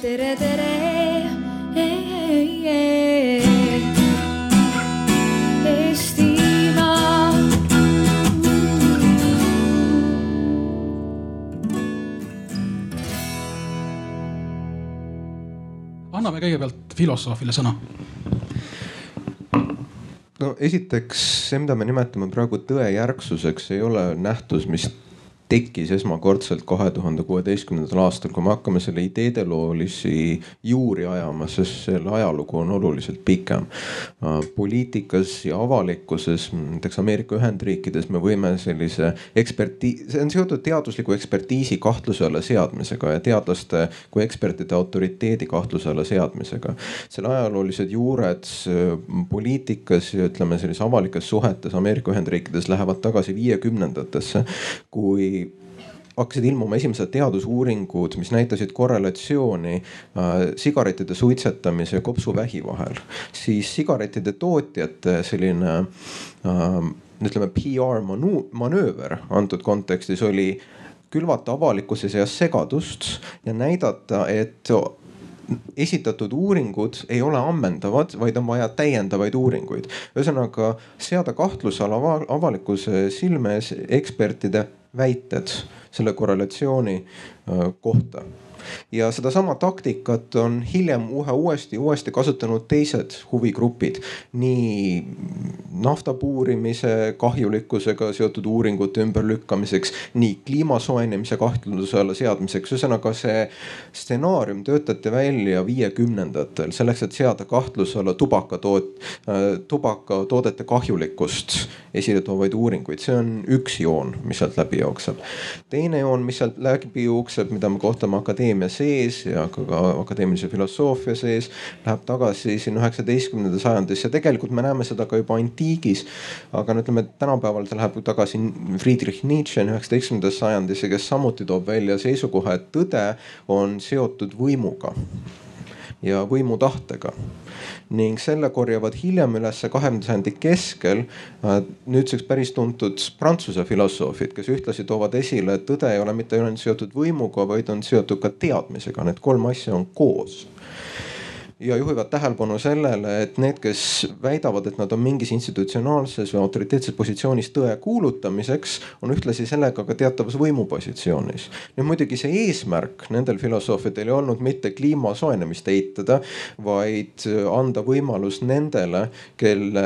tere, tere. Eestimaa. anname kõigepealt filosoofile sõna. no esiteks see, mida me nimetame praegu tõejärgsuseks, ei ole nähtus, mis tekkis esmakordselt kahe tuhande kuueteistkümnendal aastal, kui me hakkame selle ideedeloolisi juuri ajama, sest selle ajalugu on oluliselt pikem. poliitikas ja avalikkuses, näiteks Ameerika Ühendriikides me võime sellise ekspertii-, see on seotud teadusliku ekspertiisi kahtluse alla seadmisega ja teadlaste kui ekspertide autoriteedi kahtluse alla seadmisega. selle ajaloolised juured poliitikas ja ütleme sellises avalikes suhetes Ameerika Ühendriikides lähevad tagasi viiekümnendatesse, kui hakkasid ilmuma esimesed teadusuuringud, mis näitasid korrelatsiooni äh, sigarettide suitsetamise ja kopsuvähi vahel, siis sigarettide tootjate selline äh, ütleme PR manööver antud kontekstis oli külvata avalikkuse seas segadust ja näidata, et esitatud uuringud ei ole ammendavad, vaid on vaja täiendavaid uuringuid. ühesõnaga seada kahtluse alla avalikkuse silme ees ekspertide väited selle korrelatsiooni äh, kohta ja sedasama taktikat on hiljem üha uuesti, uuesti kasutanud teised huvigrupid. nii nafta puurimise kahjulikkusega seotud uuringute ümberlükkamiseks, nii kliima soojenemise kahtluse alla seadmiseks. ühesõnaga see stsenaarium töötati välja viiekümnendatel selleks, et seada kahtluse alla tubakatoot-, äh, tubakatoodete kahjulikkust esile toovaid uuringuid. see on üks joon, mis sealt läbi jookseb. teine joon, mis sealt läbi jookseb, mida me kohtame akadeemias akadeemia sees ja ka, ka akadeemilise filosoofia sees. Läheb tagasi sinna üheksateistkümnenda sajandisse ja tegelikult me näeme seda ka juba antiigis. aga no ütleme, tänapäeval ta läheb tagasi Friedrich Nietzsche üheksateistkümnendasse sajandisse, kes samuti toob välja seisukoha, et tõde on seotud võimuga ja võimutahtega ning selle korjavad hiljem ülesse kahekümnenda sajandi keskel äh, nüüdseks päris tuntud prantsuse filosoofid, kes ühtlasi toovad esile, et tõde ei ole mitte ainult seotud võimuga, vaid on seotud ka teadmisega, need kolm asja on koos ja juhivad tähelepanu sellele, et need, kes väidavad, et nad on mingis institutsionaalses või autoriteetses positsioonis tõe kuulutamiseks, on ühtlasi sellega ka teatavas võimupositsioonis. nüüd muidugi see eesmärk nendel filosoofidel ei olnud mitte kliima soojenemist eitada, vaid anda võimalus nendele, kelle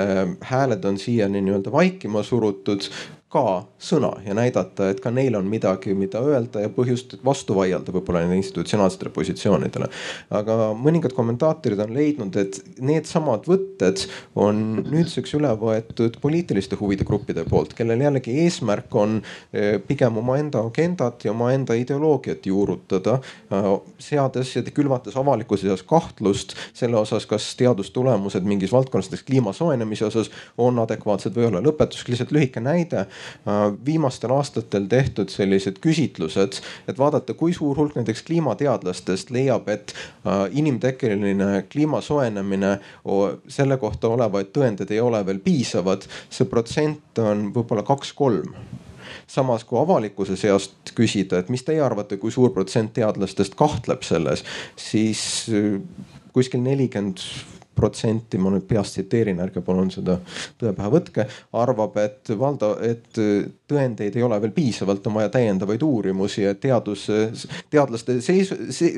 hääled on siiani nii-öelda vaikima surutud, ka sõna ja näidata, et ka neil on midagi, mida öelda ja põhjust vastu vaielda võib-olla nendele institutsionaalsetele positsioonidele. aga mõningad kommentaatorid on leidnud, et needsamad võtted on nüüdseks üle võetud poliitiliste huvide gruppide poolt, kellel jällegi eesmärk on eh, pigem omaenda agendat ja omaenda ideoloogiat juurutada, eh, seades ja külvates avalikkuse seas kahtlust selle osas, kas teadustulemused mingis valdkonnas, näiteks kliima soojenemise osas on adekvaatsed või ei ole. lõpetuseks lihtsalt lühike näide viimastel aastatel tehtud sellised küsitlused, et vaadata, kui suur hulk näiteks kliimateadlastest leiab, et äh, inimtekkeline kliima soojenemine, selle kohta olevaid tõendeid ei ole veel piisavad. see protsent on võib-olla kaks-kolm samas kui avalikkuse seast küsida, et mis teie arvate, kui suur protsent teadlastest kahtleb selles, siis äh, kuskil nelikümmend protsenti, ma nüüd peast tsiteerin, ärge palun seda tõe pähe võtke, arvab, et valda, et tõendeid ei ole veel piisavalt, on vaja täiendavaid uurimusi ja teadus, teadlaste seis,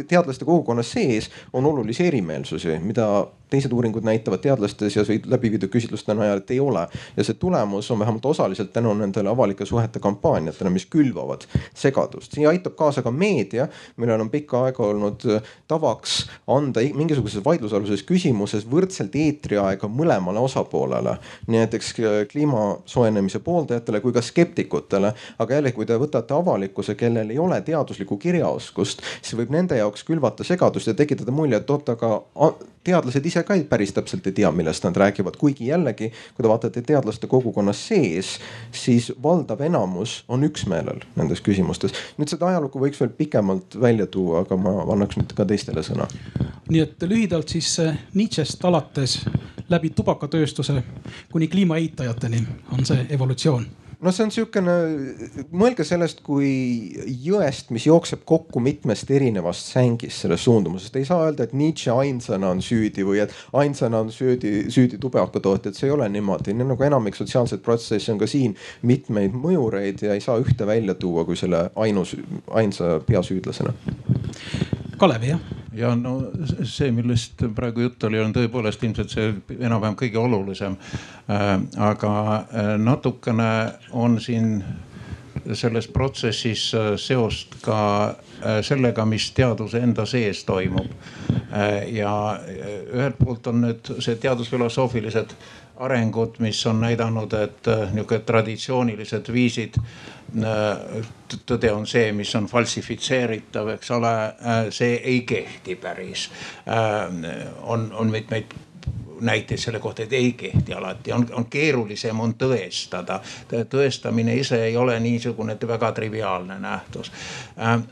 teadlaste kogukonna sees on olulisi erimeelsusi, mida teised uuringud näitavad teadlaste seas või läbi viidud küsitluste najal, et ei ole. ja see tulemus on vähemalt osaliselt tänu nendele avalike suhete kampaaniatele, mis külvavad segadust. siia aitab kaasa ka meedia, millel on pikka aega olnud tavaks anda mingisuguses vaidlusaluses küsimuses võrdselt eetriaega mõlemale osapoolele. näiteks äh, kliima soojenemise pooldajatele kui ka skeptikutele. aga jälle, kui te võtate avalikkuse, kellel ei ole teaduslikku kirjaoskust, siis võib nende jaoks külvata segadust ja tekitada mulje, et oot, aga teadlased ise ka päris täpselt ei tea, millest nad räägivad, kuigi jällegi, kui te vaatate teadlaste kogukonna sees, siis valdav enamus on üksmeelel nendes küsimustes. nüüd seda ajalugu võiks veel pikemalt välja tuua, aga ma annaks nüüd ka teistele sõna. nii et lühidalt siis äh, Nietzsche'st aastast alates läbi tubakatööstuse kuni kliimaeitajateni on see evolutsioon no see on siukene, mõelge sellest kui jõest, mis jookseb kokku mitmest erinevast sängist selles suundumusest. ei saa öelda, et Nietzsche ainsana on süüdi või et ainsana on süüdi, süüdi tubakatootjad, see ei ole niimoodi. nii nagu enamik sotsiaalseid protsesse on ka siin mitmeid mõjureid ja ei saa ühte välja tuua kui selle ainus, ainsa peasüüdlasena. Kalev jah ja no see, millest praegu jutt oli, on tõepoolest ilmselt see enam-vähem kõige olulisem. Äh, aga äh, natukene on siin selles protsessis äh, seost ka sellega, mis teaduse enda sees toimub. ja ühelt poolt on nüüd see teadusfilosoofilised arengud, mis on näidanud, et niisugune traditsioonilised viisid tõde on see, mis on falsifitseeritav, eks ole, see ei kehti päris. on, on mitmeid näiteid selle kohta, et ei kehti alati, on, on keerulisem on tõestada. tõestamine ise ei ole niisugune väga triviaalne nähtus.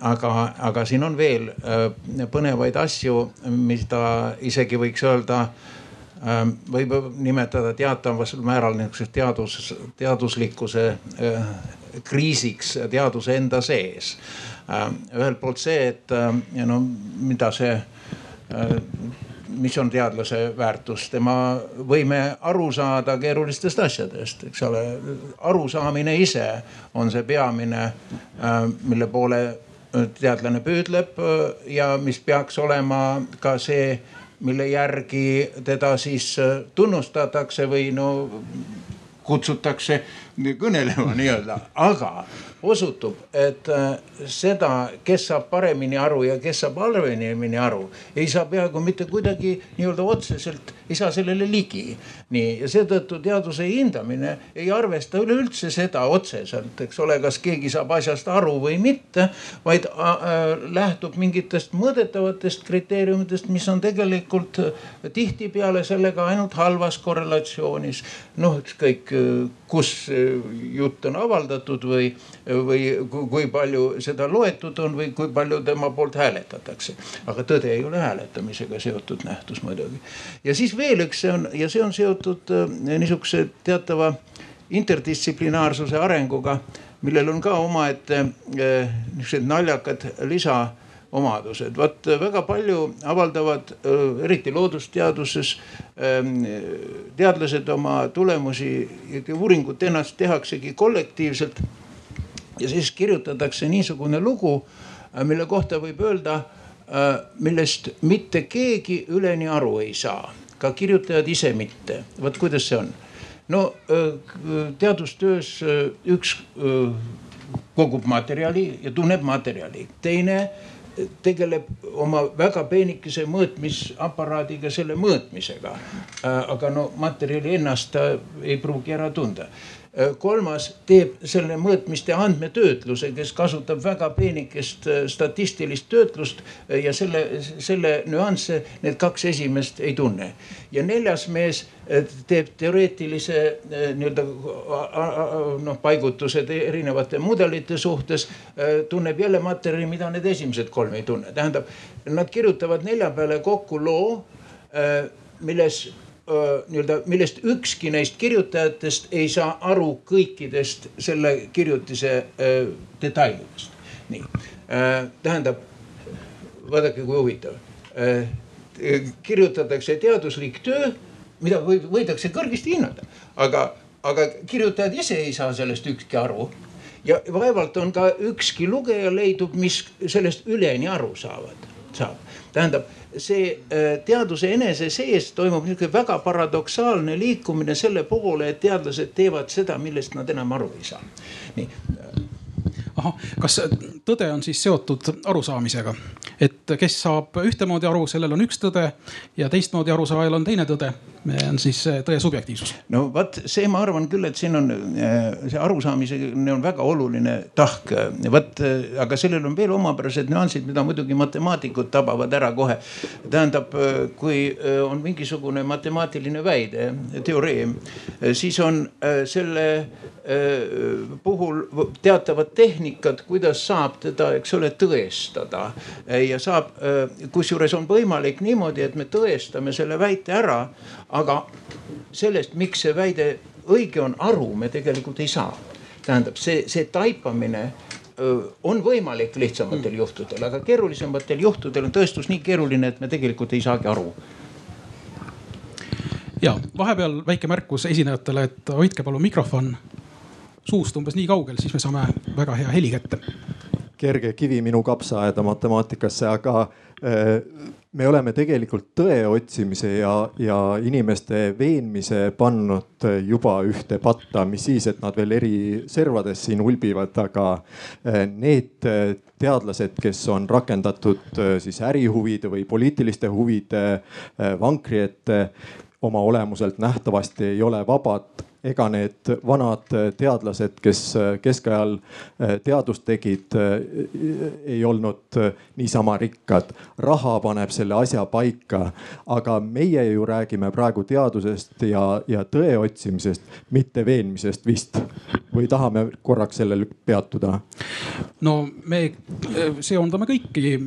aga, aga siin on veel põnevaid asju, mida isegi võiks öelda võib nimetada teataval määral niisuguseks teadus, teaduslikkuse kriisiks teaduse enda sees. Äh, ühelt poolt see, et äh, no mida see äh, mis on teadlase väärtus, tema võime aru saada keerulistest asjadest, eks ole. arusaamine ise on see peamine, mille poole teadlane püüdleb ja mis peaks olema ka see, mille järgi teda siis tunnustatakse või no kutsutakse kõnelema nii-öelda, aga osutub, et äh, seda, kes saab paremini aru ja kes saab halvemini aru, ei saa peaaegu mitte kuidagi nii-öelda otseselt, ei saa sellele ligi. nii, ja seetõttu teaduse hindamine ei arvesta üleüldse seda otseselt, eks ole, kas keegi saab asjast aru või mitte, vaid äh, äh lähtub mingitest mõõdetavatest kriteeriumidest, mis on tegelikult tihtipeale sellega ainult halvas korrelatsioonis. noh, ükskõik kus jutt on avaldatud või, või kui palju seda loetud on või kui palju tema poolt hääletatakse. aga tõde ei ole hääletamisega seotud nähtus muidugi. ja siis veel üks, see on ja see on seotud äh, niisuguse teatava interdistsiplinaarsuse arenguga, millel on ka omaette äh, niisugused naljakad lisa omadused. vot väga palju avaldavad, eriti loodusteaduses, teadlased oma tulemusi, uuringut ennast tehaksegi kollektiivselt. ja siis kirjutatakse niisugune lugu, mille kohta võib öelda, millest mitte keegi üleni aru ei saa, ka kirjutajad ise mitte. vot kuidas see on? no teadustöös üks kogub materjali ja tunneb materjali, teine tegeleb oma väga peenikese mõõtmisaparaadiga selle mõõtmisega. Äh, aga no materjali ennast ta ei pruugi ära tunda Äh, kolmas teeb selle mõõtmiste andmetöötluse, kes kasutab väga peenikest äh, statistilist töötlust äh, ja selle, selle nüansse need kaks esimest ei tunne. ja neljas mees teeb teoreetilise nii-öelda noh paigutused erinevate mudelite suhtes, tunneb jälle materjali, mida need esimesed kolm ei tunne, tähendab nad kirjutavad nelja peale kokku loo milles nii-öelda, millest ükski neist kirjutajatest ei saa aru kõikidest selle kirjutise detailidest. nii, tähendab, vaadake, kui huvitav. kirjutatakse teaduslik töö, mida võib, võidakse kõrgesti hinnata, aga, aga kirjutajad ise ei saa sellest ükski aru ja vaevalt on ka ükski lugeja leidub, mis sellest üleni aru saavad, saab. Tähendab see äh, teaduse enese sees toimub niisugune väga paradoksaalne liikumine selle poole, et teadlased teevad seda, millest nad enam aru ei saa. nii. ahah, kas tõde on siis seotud arusaamisega, et kes saab ühtemoodi aru, sellel on üks tõde ja teistmoodi arusaajal on teine tõde on siis tõe subjektiivsus. no vot see, ma arvan küll, et siin on äh, see arusaamisega on väga oluline tahk. vot, äh, aga sellel on veel omapärased nüansid, mida muidugi matemaatikud tabavad ära kohe. tähendab, äh, kui on mingisugune matemaatiline väide, teoreem, siis on selle puhul teatavad tehnikad, kuidas saab teda, eks ole, tõestada. ja saab, kusjuures on võimalik niimoodi, et me tõestame selle väite ära aga sellest, miks see väide õige on, aru me tegelikult ei saa tähendab see, see taipamine on võimalik lihtsamatel mm. juhtudel, aga keerulisematel juhtudel on tõestus nii keeruline, et me tegelikult ei saagi aru. ja vahepeal väike märkus esinejatele, et hoidke palun mikrofon suust umbes nii kaugel, siis me saame väga hea heli kätte. kerge kivi minu kapsaaeda matemaatikasse, aga me oleme tegelikult tõe otsimise ja, ja inimeste veenmise pannud juba ühte patta, mis siis, et nad veel eri servades siin ulbivad, aga eh, need teadlased, kes on rakendatud eh, siis ärihuvide või poliitiliste huvide eh, vankri ette, oma olemuselt nähtavasti ei ole vabad ega need vanad teadlased, kes keskajal äh, teadust tegid, äh, ei olnud äh, niisama rikkad. raha paneb selle asja paika, aga meie ju räägime praegu teadusest ja, ja tõe otsimisest, mitte veenmisest vist. või tahame korraks sellel peatuda? no me seondame kõiki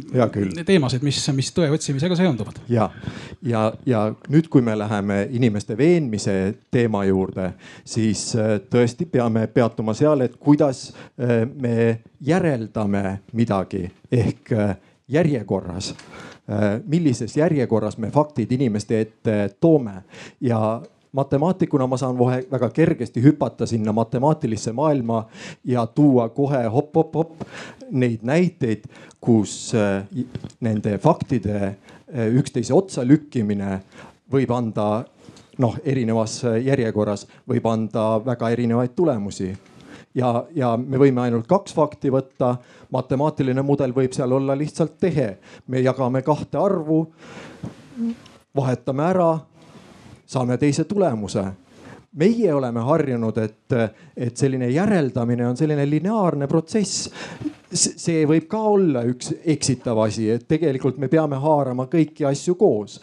teemasid, mis, mis tõe otsimisega seonduvad. ja, ja, ja nüüd, kui me läheme inimeste veenmise teema juurde siis äh, tõesti peame peatuma seal, et kuidas äh, me järeldame midagi ehk äh, järjekorras. millises järjekorras me faktid inimeste ette toome ja matemaatikuna ma saan kohe väga kergesti hüpata sinna matemaatilisse maailma ja tuua kohe hopp-hopp-hopp neid näiteid, kus nende faktide üksteise otsa lükkimine võib anda noh, erinevas järjekorras võib anda väga erinevaid tulemusi ja, ja me võime ainult kaks fakti võtta. matemaatiline mudel võib seal olla lihtsalt tehe, me jagame kahte arvu, vahetame ära, saame teise tulemuse meie oleme harjunud, et, et selline järeldamine on selline lineaarne protsess. see võib ka olla üks eksitav asi, et tegelikult me peame haarama kõiki asju koos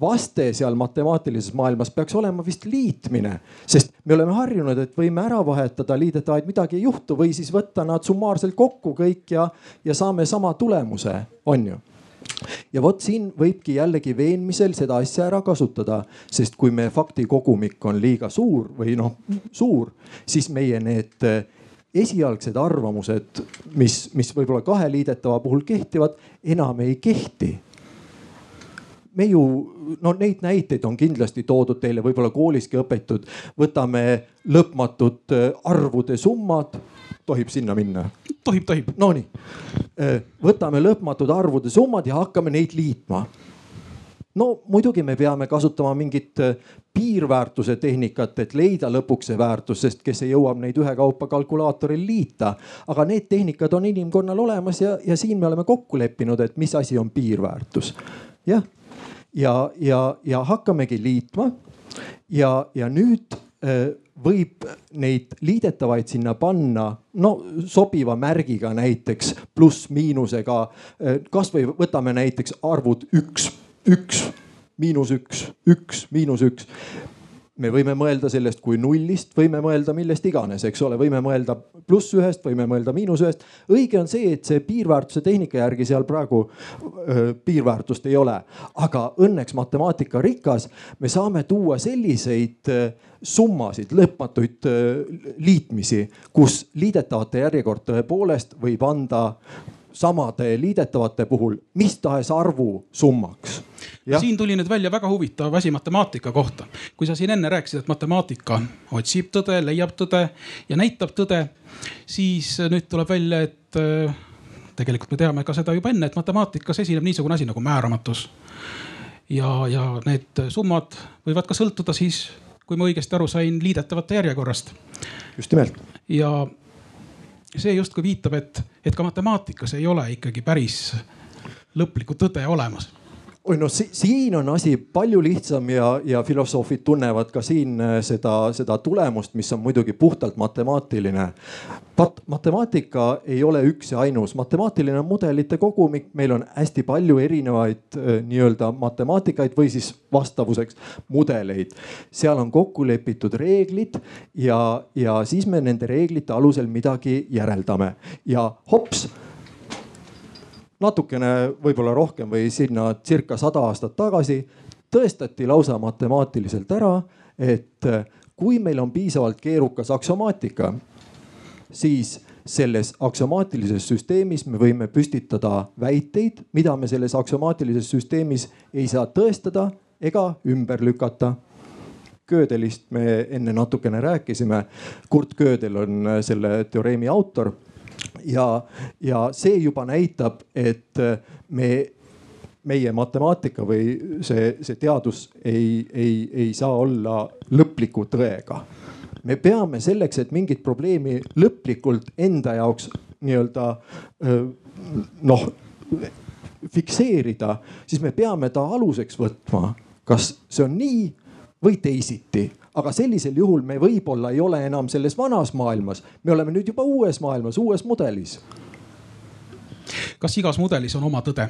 vaste seal matemaatilises maailmas peaks olema vist liitmine, sest me oleme harjunud, et võime ära vahetada liidetavaid, midagi ei juhtu või siis võtta nad summaarselt kokku kõik ja, ja saame sama tulemuse, on ju. Ja vot siin võibki jällegi veenmisel seda asja ära kasutada, sest kui meie faktikogumik on liiga suur või noh, suur, siis meie need esialgsed arvamused, mis, mis võib-olla kahe liidetava puhul kehtivad, enam ei kehti me ju, no neid näiteid on kindlasti toodud teile võib-olla kooliski õpitud. võtame lõpmatud äh, arvude summad, tohib sinna minna? tohib, tohib. Nonii, äh, võtame lõpmatud arvude summad ja hakkame neid liitma no muidugi me peame kasutama mingit äh, piirväärtuse tehnikat, et leida lõpuks see väärtus, sest kes ei jõuab neid ühekaupa kalkulaatoril liita. aga need tehnikad on inimkonnal olemas ja, ja siin me oleme kokku leppinud, et mis asi on piirväärtus. jah ja, ja, ja hakkamegi liitma. ja, ja nüüd äh, võib neid liidetavaid sinna panna no sobiva märgiga näiteks pluss-miinusega. Äh, kasvõi võtame näiteks arvud üks, üks, miinus üks, üks, miinus üks me võime mõelda sellest kui nullist, võime mõelda millest iganes, eks ole, võime mõelda pluss ühest, võime mõelda miinus ühest. õige on see, et see piirväärtuse tehnika järgi seal praegu öö, piirväärtust ei ole, aga õnneks matemaatika rikas, me saame tuua selliseid öö, summasid, lõpmatuid öö, liitmisi, kus liidetavate järjekord tõepoolest võib anda samade liidetavate puhul mis tahes arvu summaks Ja. siin tuli nüüd välja väga huvitav asi matemaatika kohta. kui sa siin enne rääkisid, et matemaatika otsib tõde, leiab tõde ja näitab tõde, siis nüüd tuleb välja, et äh, tegelikult me teame ka seda juba enne, et matemaatikas esineb niisugune asi nagu määramatus. ja, ja need summad võivad ka sõltuda siis, kui ma õigesti aru sain, liidetavate järjekorrast. just nimelt. ja see justkui viitab, et, et ka matemaatikas ei ole ikkagi päris lõplikku tõde olemas oi noh si, siin on asi palju lihtsam ja, ja filosoofid tunnevad ka siin äh, seda, seda tulemust, mis on muidugi puhtalt matemaatiline. Pat, matemaatika ei ole üks ja ainus, matemaatiline mudelite kogumik, meil on hästi palju erinevaid äh, nii-öelda matemaatikaid või siis vastavuseks mudeleid. seal on kokku lepitud reeglid ja, ja siis me nende reeglite alusel midagi järeldame ja hops natukene võib-olla rohkem või sinna circa sada aastat tagasi tõestati lausa matemaatiliselt ära, et kui meil on piisavalt keerukas aksiomaatika siis selles aksiomaatilises süsteemis me võime püstitada väiteid, mida me selles aksiomaatilises süsteemis ei saa tõestada ega ümber lükata. Gödelist me enne natukene rääkisime. Kurt Gödel on selle teoreemi autor ja, ja see juba näitab, et me meie matemaatika või see, see teadus ei, ei, ei saa olla lõpliku tõega. Me peame selleks, et mingit probleemi lõplikult enda jaoks nii-öelda noh fikseerida, siis me peame ta aluseks võtma, kas see on nii või teisiti aga sellisel juhul me võib-olla ei ole enam selles vanas maailmas, me oleme nüüd juba uues maailmas, uues mudelis. kas igas mudelis on oma tõde?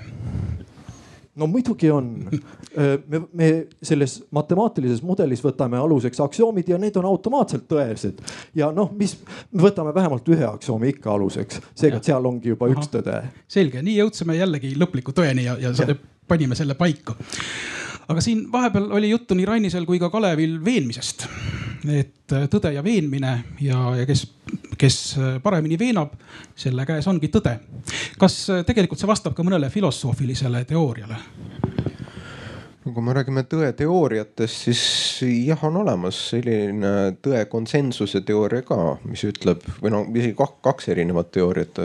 no muidugi on. me, me selles matemaatilises mudelis võtame aluseks aktsioomid ja need on automaatselt tõesed. ja noh, mis, me võtame vähemalt ühe aktsiooni ikka aluseks, seega seal ongi juba Aha. üks tõde. selge, nii jõudsime jällegi lõpliku tõeni ja, ja, ja. panime selle paika aga siin vahepeal oli juttu nii Rannisel kui ka Kalevil veenmisest. et äh, tõde ja veenmine ja, ja kes, kes äh, paremini veenab, selle käes ongi tõde. kas äh, tegelikult see vastab ka mõnele filosoofilisele teooriale? Kui me räägime tõeteooriatest, siis jah, on olemas selline tõe konsensuse teooria ka, mis ütleb või no isegi kaks erinevat teooriat.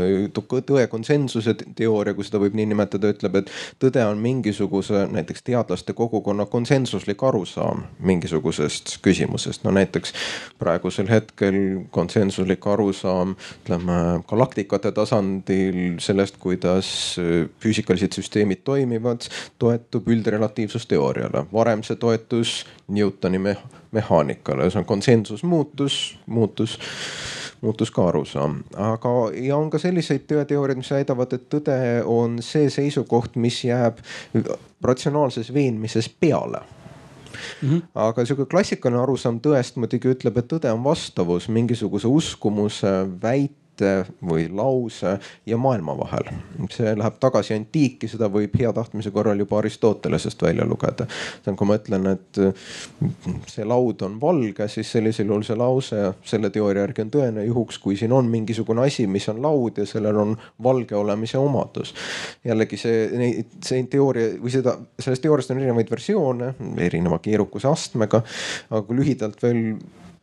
tõe konsensuse teooria, kui seda võib nii nimetada, ütleb, et tõde on mingisuguse näiteks teadlaste kogukonna konsensuslik arusaam mingisugusest küsimusest. no näiteks praegusel hetkel konsensuslik arusaam, ütleme galaktikate tasandil sellest, kuidas füüsikalised süsteemid toimivad, toetub üldrelatiivsust teooriale, varem see toetus Newtoni me mehaanikale, ühesõnaga konsensus muutus, muutus muutus ka arusaam, aga ja on ka selliseid tõeteooriaid, mis väidavad, et tõde on see seisukoht, mis jääb ratsionaalses veenmises peale. Mm -hmm. aga sihuke klassikaline arusaam tõest muidugi ütleb, et tõde on vastavus mingisuguse uskumuse, väite mõiste või lause ja maailma vahel. see läheb tagasi antiiki, seda võib hea tahtmise korral juba Aristotelesest välja lugeda. see on, kui ma ütlen, et see laud on valge, siis sellisel juhul see lause selle teooria järgi on tõene juhuks, kui siin on mingisugune asi, mis on laud ja sellel on valge olemise omadus. jällegi see, see teooria või seda, sellest teooriast on erinevaid versioone, erineva keerukuse astmega. aga kui lühidalt veel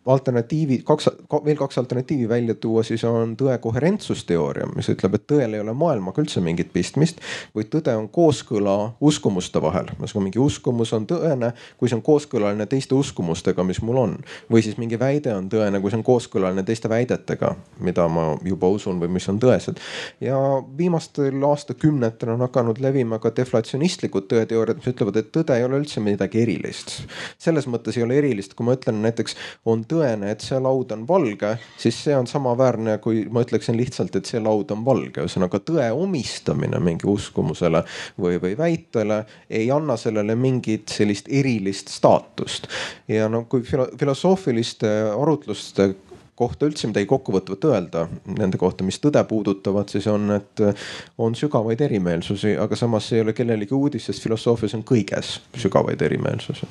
alternatiivi, kaks, veel kaks alternatiivi välja tuua, siis on tõe koherentsusteooria, mis ütleb, et tõel ei ole maailmaga üldse mingit pistmist, vaid tõde on kooskõla uskumuste vahel. ühesõnaga mingi uskumus on tõene, kui see on kooskõlaline teiste uskumustega, mis mul on. või siis mingi väide on tõene, kui see on kooskõlaline teiste väidetega, mida ma juba usun või mis on tõesed. ja viimastel aastakümnetel on hakanud levima ka deflatsionistlikud tõeteooriad, mis ütlevad, et tõde ei ole üldse midagi erilist. selles mõttes ei ole erilist, kui ma ütlen näiteks on tõe tõene, et see laud on valge, siis see on samaväärne, kui ma ütleksin lihtsalt, et see laud on valge. ühesõnaga tõe omistamine mingi uskumusele või, või väitele ei anna sellele mingit sellist erilist staatust. ja no kui filosoofiliste arutluste kohta üldse midagi kokkuvõtvat öelda nende kohta, mis tõde puudutavad, siis on, et on sügavaid erimeelsusi, aga samas ei ole kellelegi uudis, sest filosoofias on kõiges sügavaid erimeelsusi.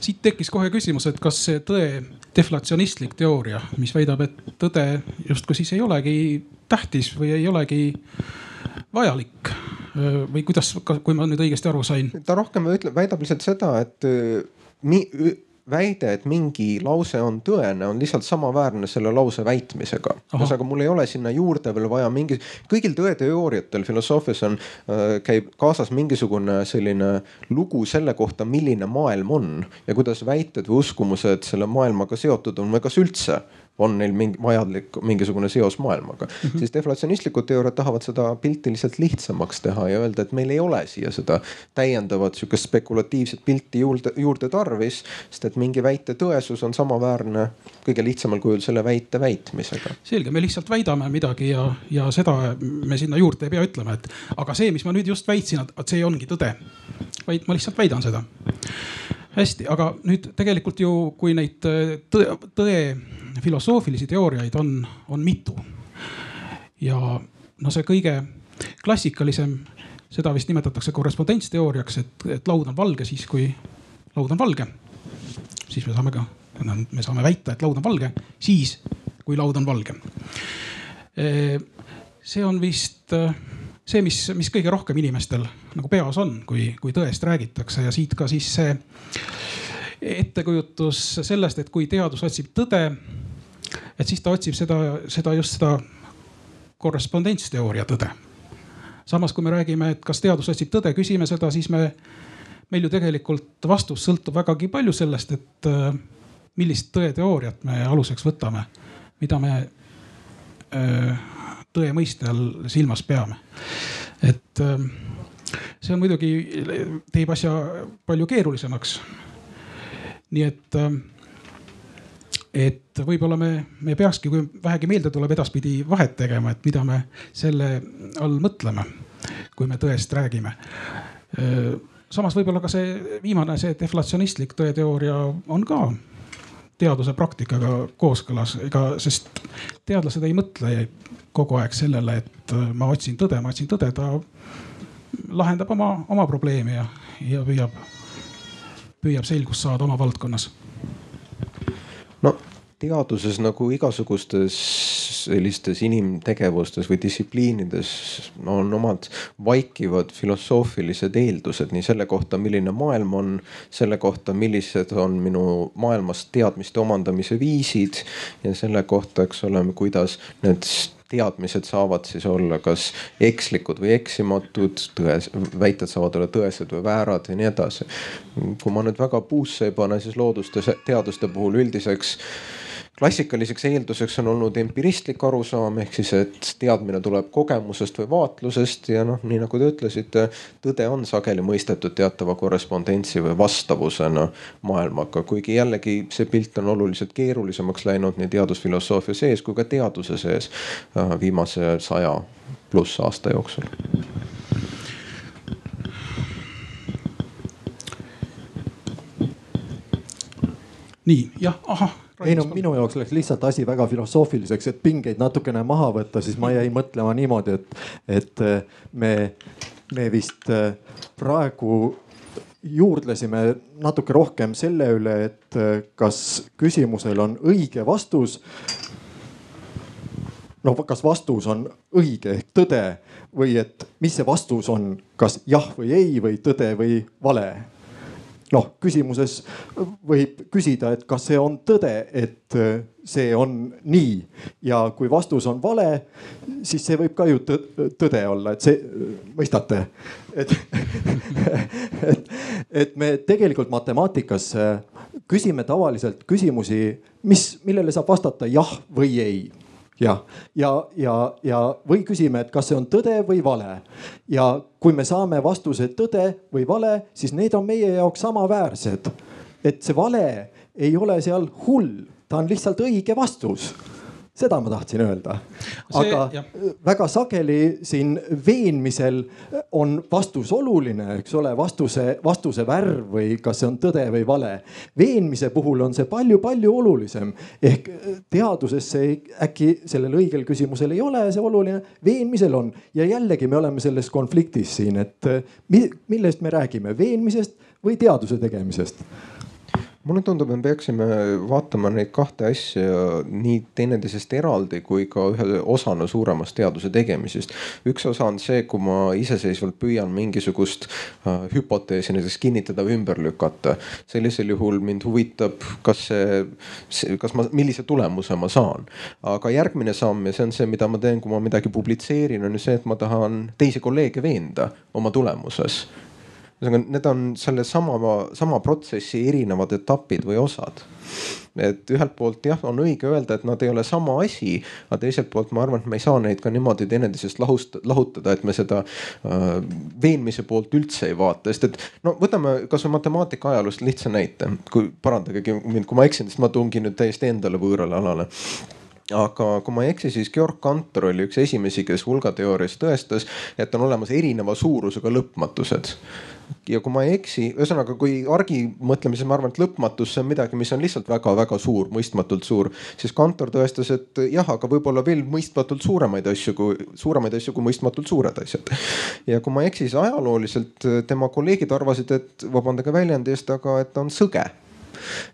siit tekkis kohe küsimus, et kas see tõe deflatsionistlik teooria, mis väidab, et tõde justkui siis ei olegi tähtis või ei olegi vajalik või kuidas, kui ma nüüd õigesti aru sain? ta rohkem ütleb, väidab lihtsalt seda, et mi, väide, et mingi lause on tõene, on lihtsalt samaväärne selle lause väitmisega. ühesõnaga, mul ei ole sinna juurde veel vaja mingi, kõigil tõeteooriatel filosoofias on, äh, käib kaasas mingisugune selline lugu selle kohta, milline maailm on ja kuidas väited või uskumused selle maailmaga seotud on või kas üldse on neil mingi vajalik mingisugune seos maailmaga mm. -hmm. siis deflatsionistlikud teooriad tahavad seda pilti lihtsalt lihtsamaks teha ja öelda, et meil ei ole siia seda täiendavat sihukest spekulatiivset pilti juurde, juurde tarvis. sest et mingi väite tõesus on samaväärne kõige lihtsamal kujul selle väite väitmisega. selge, me lihtsalt väidame midagi ja, ja seda me sinna juurde ei pea ütlema, et aga see, mis ma nüüd just väitsin, et see ongi tõde. vaid ma lihtsalt väidan seda hästi, aga nüüd tegelikult ju, kui neid tõe, tõe filosoofilisi teooriaid on, on mitu. ja noh, see kõige klassikalisem, seda vist nimetatakse korrespondentsteooriaks, et, et laud on valge siis, kui laud on valge. siis me saame ka, me saame väita, et laud on valge, siis kui laud on valge. see on vist see, mis, mis kõige rohkem inimestel nagu peas on, kui, kui tõest räägitakse ja siit ka siis see ettekujutus sellest, et kui teadus otsib tõde, et siis ta otsib seda, seda just seda korrespondentsteooria tõde. samas, kui me räägime, et kas teadus otsib tõde, küsime seda, siis me, meil ju tegelikult vastus sõltub vägagi palju sellest, et äh, millist tõeteooriat me aluseks võtame, mida me öö, äh, tõe mõiste all silmas peame. et ähm, see on muidugi, teeb asja palju keerulisemaks. nii et, ähm, et võib-olla me, me peakski, kui vähegi meelde tuleb, edaspidi vahet tegema, et mida me selle all mõtleme, kui me tõest räägime äh, samas võib-olla ka see viimane, see deflatsionistlik tõeteooria on ka teaduse praktikaga kooskõlas, ega, sest teadlased ei mõtle kogu aeg sellele, et äh, ma otsin tõde, ma otsin tõde, ta lahendab oma, oma probleemi ja, ja püüab, püüab selgust saada oma valdkonnas. no teaduses nagu igasugustes sellistes inimtegevustes või distsipliinides on omad vaikivad filosoofilised eeldused nii selle kohta, milline maailm on, selle kohta, millised on minu maailmast teadmiste omandamise viisid ja selle kohta, eks ole, kuidas need teadmised saavad siis olla kas ekslikud või eksimatud, tões, väited saavad olla tõesed või väärad ja nii edasi. kui ma nüüd väga puusse ei pane, siis looduste teaduste puhul üldiseks klassikaliseks eelduseks on olnud empiristlik arusaam ehk siis, et teadmine tuleb kogemusest või vaatlusest ja noh, nii nagu te ütlesite, tõde on sageli mõistetud teatava korrespondentsi või vastavusena maailmaga, kuigi jällegi see pilt on oluliselt keerulisemaks läinud nii teadusfilosoofia sees kui ka teaduse sees äh, viimase saja pluss aasta jooksul. nii jah, ahah ei no minu jaoks läks lihtsalt asi väga filosoofiliseks, et pingeid natukene maha võtta, siis ma jäin mõtlema niimoodi, et, et äh, me, me vist äh, praegu juurdlesime natuke rohkem selle üle, et äh, kas küsimusel on õige vastus. no kas vastus on õige ehk tõde või et mis see vastus on, kas jah või ei või tõde või vale noh, küsimuses võib küsida, et kas see on tõde, et äh, see on nii. Ja kui vastus on vale, siis see võib ka ju tõde olla, et see, mõistate, et et, et me tegelikult matemaatikas äh, küsime tavaliselt küsimusi, mis, millele saab vastata jah või ei ja, ja, ja, ja või küsime, et kas see on tõde või vale. ja kui me saame vastuse tõde või vale, siis need on meie jaoks samaväärsed. et see vale ei ole seal hull, ta on lihtsalt õige vastus seda ma tahtsin öelda. aga jah. väga sageli siin veenmisel on vastus oluline, eks ole, vastuse, vastuse värv või kas see on tõde või vale. veenmise puhul on see palju-palju olulisem ehk teaduses see äkki sellel õigel küsimusel ei ole see oluline, veenmisel on ja jällegi me oleme selles konfliktis siin, et millest me räägime, veenmisest või teaduse tegemisest mulle tundub, me peaksime vaatama neid kahte asja nii teineteisest eraldi kui ka ühe osana suuremast teaduse tegemisest. üks osa on see, kui ma iseseisvalt püüan mingisugust äh, hüpoteesi näiteks kinnitada või ümber lükata. sellisel juhul mind huvitab, kas see, kas ma, millise tulemuse ma saan. aga järgmine samm ja see on see, mida ma teen, kui ma midagi publitseerin, on ju see, et ma tahan teisi kolleege veenda oma tulemuses ühesõnaga, need on sellesama, sama protsessi erinevad etapid või osad. et ühelt poolt jah, on õige öelda, et nad ei ole sama asi, aga teiselt poolt ma arvan, et me ei saa neid ka niimoodi teineteisest lahust, lahutada, et me seda äh, veenmise poolt üldse ei vaata, sest et no võtame kasvõi matemaatika ajaloost lihtsa näite, kui parandage mind, kui ma eksin, sest ma tungin nüüd täiesti endale võõrale alale. Aga kui ma ei eksi, siis Georg Cantor oli üks esimesi, kes hulgateoorias tõestas, et on olemas erineva suurusega lõpmatused ja kui ma ei eksi, ühesõnaga kui argi mõtlemises ma arvan, et lõpmatus, see on midagi, mis on lihtsalt väga-väga suur, mõistmatult suur. siis Kantor tõestas, et jah, aga võib-olla veel mõistmatult suuremaid asju kui, suuremaid asju kui mõistmatult suured asjad. ja kui ma ei eksi, siis ajalooliselt tema kolleegid arvasid, et vabandage väljendi eest, aga et ta on sõge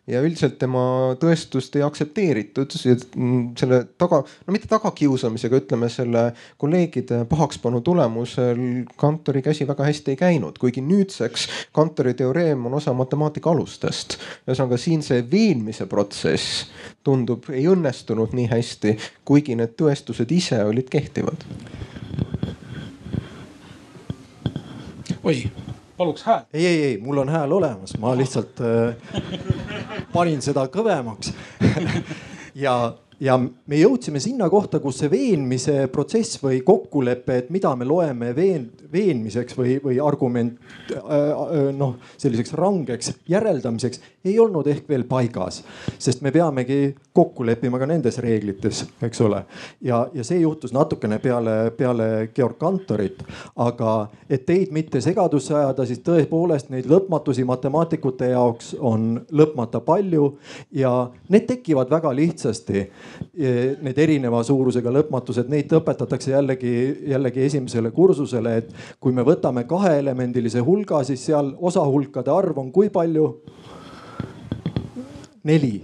ja üldiselt tema tõestust ei aktsepteeritud selle taga, no mitte tagakiusamisega, ütleme selle kolleegide pahakspanu tulemusel Kantori käsi väga hästi ei käinud, kuigi nüüdseks Kantori teoreem on osa matemaatika alustest. ühesõnaga siin see veenmise protsess tundub ei õnnestunud nii hästi, kuigi need tõestused ise olid kehtivad oi, paluks hääl. ei, ei, ei, mul on hääl olemas, ma lihtsalt äh, panin seda kõvemaks ja ja me jõudsime sinna kohta, kus see veenmise protsess või kokkulepe, et mida me loeme veen-, veenmiseks või, või argument äh, äh, noh, selliseks rangeks järeldamiseks ei olnud ehk veel paigas. sest me peamegi kokku leppima ka nendes reeglites, eks ole. ja, ja see juhtus natukene peale, peale Georg Kantorit. aga et teid mitte segadusse ajada, siis tõepoolest neid lõpmatusi matemaatikute jaoks on lõpmata palju ja need tekivad väga lihtsasti need erineva suurusega lõpmatused, neid õpetatakse jällegi, jällegi esimesele kursusele, et kui me võtame kaheelemendilise hulga, siis seal osahulkade arv on kui palju? neli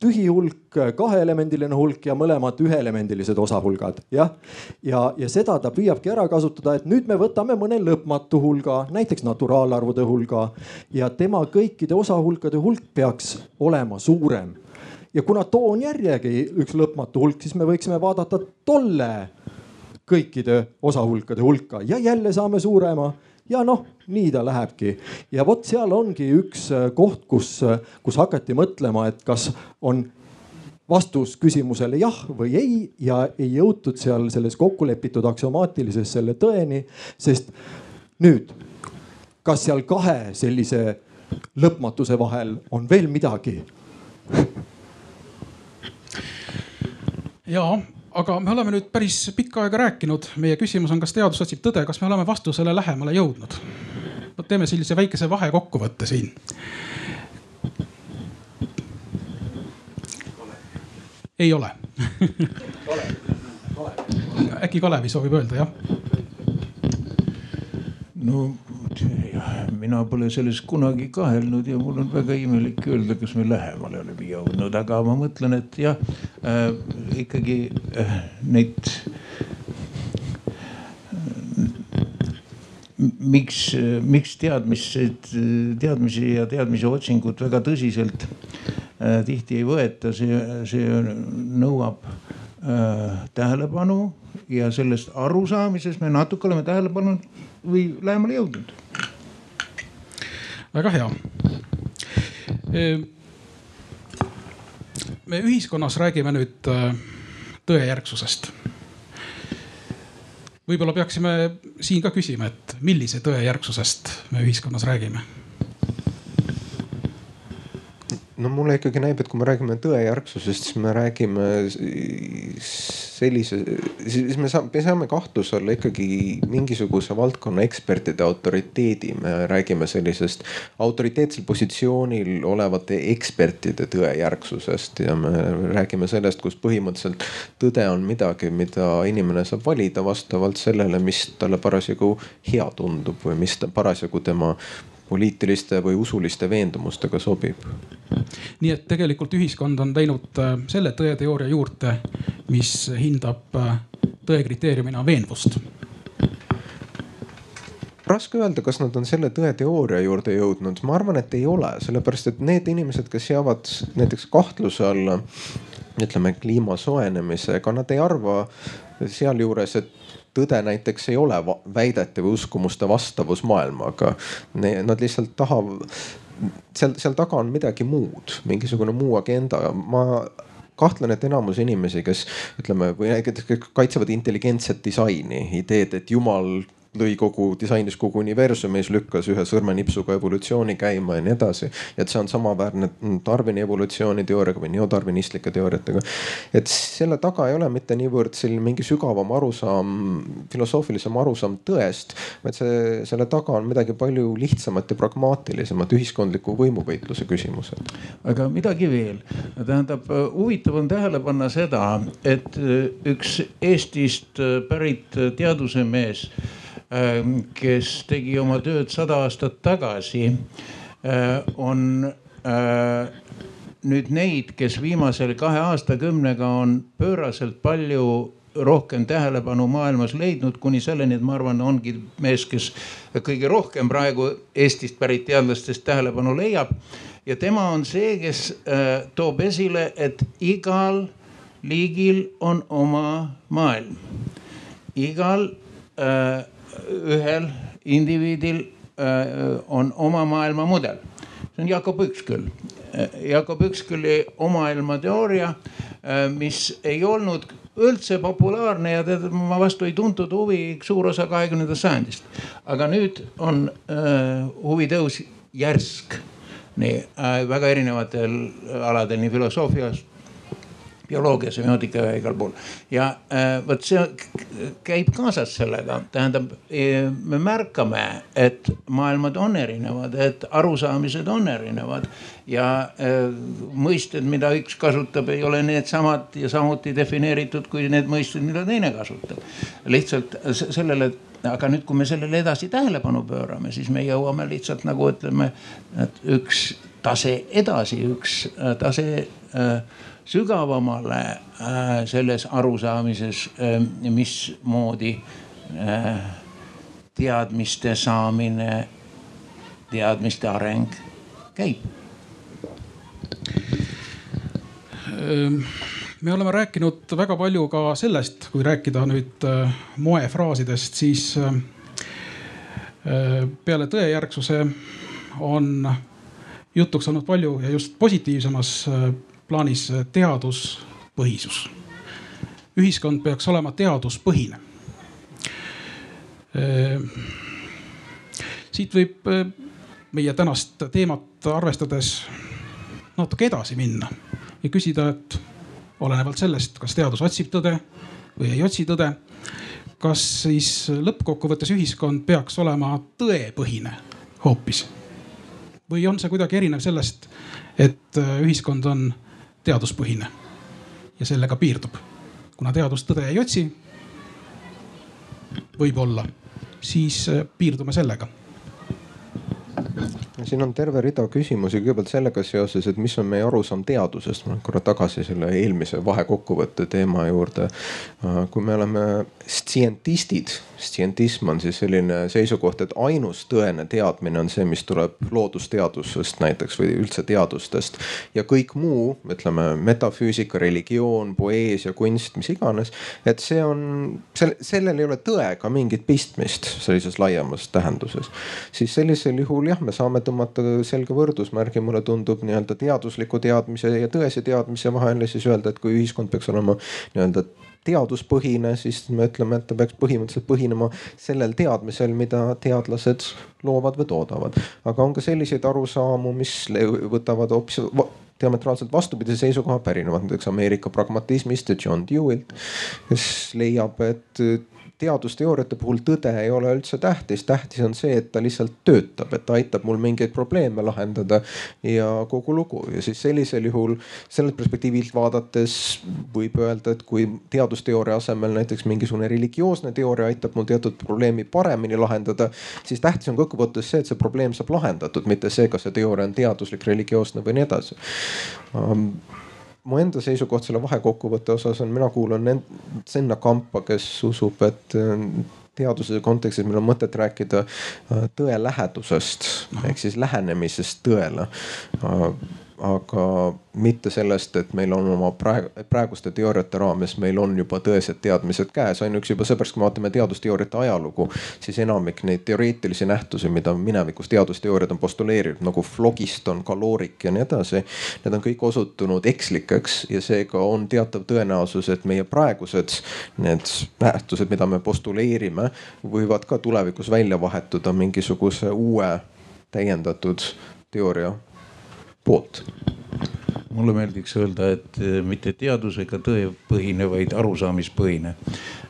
tühi hulk, kaheelemendiline hulk ja mõlemad üheelemendilised osahulgad, jah. ja, ja seda ta püüabki ära kasutada, et nüüd me võtame mõne lõpmatu hulga, näiteks naturaalarvude hulga ja tema kõikide osahulkade hulk peaks olema suurem ja kuna too on järjegi üks lõpmatu hulk, siis me võiksime vaadata tolle kõikide osahulkade hulka. Ja jälle saame suurema. Ja noh, nii ta lähebki. ja vot seal ongi üks äh, koht, kus, äh, kus hakati mõtlema, et kas on vastus küsimusele jah või ei ja ei jõutud seal selles kokkulepitud aksioomaatilises selle tõeni, sest nüüd, kas seal kahe sellise lõpmatuse vahel on veel midagi ja, aga me oleme nüüd päris pikka aega rääkinud, meie küsimus on, kas teadus otsib tõde, kas me oleme vastusele lähemale jõudnud? no teeme sellise väikese vahekokkuvõtte siin. ei ole äkki Kalevi soovib öelda, jah? no mina pole selles kunagi kahelnud ja mul on väga imelik öelda, kas me lähemale oleme jõudnud, aga ma mõtlen, et jah äh, ikkagi äh, neid miks, miks teadmised, teadmisi ja teadmise otsingut väga tõsiselt äh, tihti ei võeta, see, see nõuab äh, tähelepanu ja sellest arusaamises me natuke oleme tähelepanu või lähemale jõudnud väga hea. me ühiskonnas räägime nüüd äh, tõejärgsusest. võib-olla peaksime siin ka küsima, et millise tõejärgsusest me ühiskonnas räägime no mulle ikkagi näib, et kui me räägime tõejärgsusest, siis me räägime sellise, siis me saame, me saame kahtluse alla ikkagi mingisuguse valdkonna ekspertide autoriteedi. me räägime sellisest autoriteetsel positsioonil olevate ekspertide tõejärgsusest ja me räägime sellest, kus põhimõtteliselt tõde on midagi, mida inimene saab valida vastavalt sellele, mis talle parasjagu hea tundub või mis parasjagu tema poliitiliste või usuliste veendumustega sobib. nii et tegelikult ühiskond on teinud äh, selle tõeteooria juurde, mis hindab äh, tõe kriteeriumina veenvust raske öelda, kas nad on selle tõeteooria juurde jõudnud, ma arvan, et ei ole, sellepärast et need inimesed, kes seavad näiteks kahtluse alla ütleme kliima soojenemise, ega nad ei arva sealjuures, et tõde näiteks ei ole väidete või uskumuste vastavus maailmaga. Nad lihtsalt tahavad, seal, seal taga on midagi muud, mingisugune muu agenda. ma kahtlen, et enamus inimesi, kes ütleme või näiteks kaitsevad intelligentset disaini, ideed, et jumal lõi kogu, disainis kogu universumi, siis lükkas ühe sõrmenipsuga evolutsiooni käima ja nii edasi. et see on samaväärne Darwini evolutsiooniteooriaga või neodarwinistlike teooriatega. et selle taga ei ole mitte niivõrd selline mingi sügavam arusaam, filosoofilisem arusaam tõest, vaid see, selle taga on midagi palju lihtsamat ja pragmaatilisemat, ühiskondliku võimuvõitluse küsimused. aga midagi veel, tähendab huvitav on tähele panna seda, et üks Eestist pärit teadusemees kes tegi oma tööd sada aastat tagasi, äh, on nüüd neid, kes viimase kahe aastakümnega on pööraselt palju rohkem tähelepanu maailmas leidnud, kuni selleni, et ma arvan, ongi mees, kes kõige rohkem praegu Eestist pärit teadlastest tähelepanu leiab. ja tema on see, kes äh, toob esile, et igal liigil on oma maailm. igal äh, ühel indiviidil äh, on oma maailmamudel. see on Jakob Üksküll. Äh, Jakob Ükskülli omaailmateooria, äh, mis ei olnud üldse populaarne ja teda vastu ei tuntud huvi suur osa kahekümnendast sajandist. aga nüüd on huvi tõus järsk nii äh, väga erinevatel aladel, nii filosoofias bioloogia, semiootika ja igal pool. ja äh, vot see käib kaasas sellega, tähendab, e, me märkame, et maailmad on erinevad, et arusaamised on erinevad ja äh, mõisted, mida üks kasutab, ei ole needsamad ja samuti defineeritud kui need mõisted, mida teine kasutab. lihtsalt sellele aga nüüd, kui me sellele edasi tähelepanu pöörame, siis me jõuame lihtsalt nagu ütleme, et üks tase edasi, üks äh, tase äh, sügavamale äh, selles arusaamises, äh, mismoodi äh, teadmiste saamine, teadmiste areng käib. Me oleme rääkinud väga palju ka sellest, kui rääkida nüüd moefraasidest, siis peale tõejärgsuse on jutuks olnud palju ja just positiivsemas plaanis teaduspõhisus. ühiskond peaks olema teaduspõhine. siit võib meie tänast teemat arvestades natuke edasi minna ja küsida, et olenevalt sellest, kas teadus otsib tõde või ei otsi tõde, kas siis lõppkokkuvõttes ühiskond peaks olema tõepõhine hoopis? või on see kuidagi erinev sellest, et ühiskond on teaduspõhine ja sellega piirdub. kuna teadus tõde ei otsi, võib-olla, siis äh, piirdume sellega siin on terve rida küsimusi kõigepealt sellega seoses, et mis on meie arusaam teadusest. ma lähen korra tagasi selle eelmise vahekokkuvõtte teema juurde. Äh, kui me oleme stsientistid, stsientism on siis selline seisukoht, et ainus tõene teadmine on see, mis tuleb loodusteadusest näiteks või üldse teadustest. ja kõik muu, ütleme metafüüsika, religioon, poeesia, kunst, mis iganes, et see on, sellel ei ole tõega mingit pistmist sellises laiemas tähenduses. siis sellisel juhul jah, me saame tõmmata selge võrdusmärgi, mulle tundub nii-öelda teadusliku teadmise ja tõese teadmise vahele, siis öelda, et kui ühiskond peaks olema nii-öelda teaduspõhine, siis me ütleme, et ta peaks põhimõtteliselt põhinema sellel teadmisel, mida teadlased loovad või toodavad. aga on ka selliseid arusaamu, mis võtavad hoopis diametraalselt vastupidise seisukoha, pärinevad näiteks Ameerika pragmatismist ja John Dewilt, kes leiab, et teadusteooriate puhul tõde ei ole üldse tähtis, tähtis on see, et ta lihtsalt töötab, et ta aitab mul mingeid probleeme lahendada ja kogu lugu. ja siis sellisel juhul sellelt perspektiivilt vaadates võib öelda, et kui teadusteooria asemel näiteks mingisugune religioosne teooria aitab mul teatud probleemi paremini lahendada, siis tähtis on kokkuvõttes see, et see probleem saab lahendatud, mitte see, kas see teooria on teaduslik, religioosne või nii edasi um, mu enda seisukoht selle vahekokkuvõtte osas on, mina kuulun sinna kampa, kes usub, et äh, teaduse kontekstis meil on mõtet rääkida äh, tõe lähedusest ehk siis lähenemisest tõele. Äh, aga mitte sellest, et meil on oma praegu, praeguste teooriate raames, meil on juba tõesed teadmised käes. ainuüksi juba seepärast, kui me vaatame teadusteooriate ajalugu, siis enamik neid teoreetilisi nähtusi, mida minevikus teadusteooriad on postuleerinud nagu flogiston, kaloorik ja nii edasi. Need on kõik osutunud ekslikeks ja seega on teatav tõenäosus, et meie praegused need nähtused, mida me postuleerime, võivad ka tulevikus välja vahetuda mingisuguse uue täiendatud teooria poolt? mulle meeldiks öelda, et eh, mitte teadusega tõepõhine, vaid arusaamispõhine.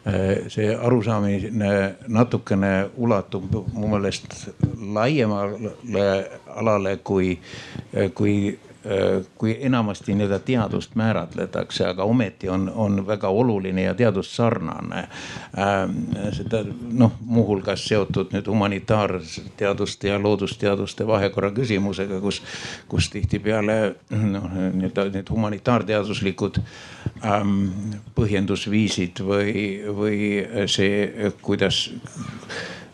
Eh, see arusaamine natukene ulatub mu meelest laiemale alale kui, eh, kui kui enamasti nii-öelda teadust määratletakse, aga ometi on, on väga oluline ja teadussarnane. seda noh, muuhulgas seotud nüüd humanitaarteaduste ja loodusteaduste vahekorra küsimusega, kus, kus tihtipeale noh, nii-öelda need humanitaarteaduslikud ähm, põhjendusviisid või, või see, kuidas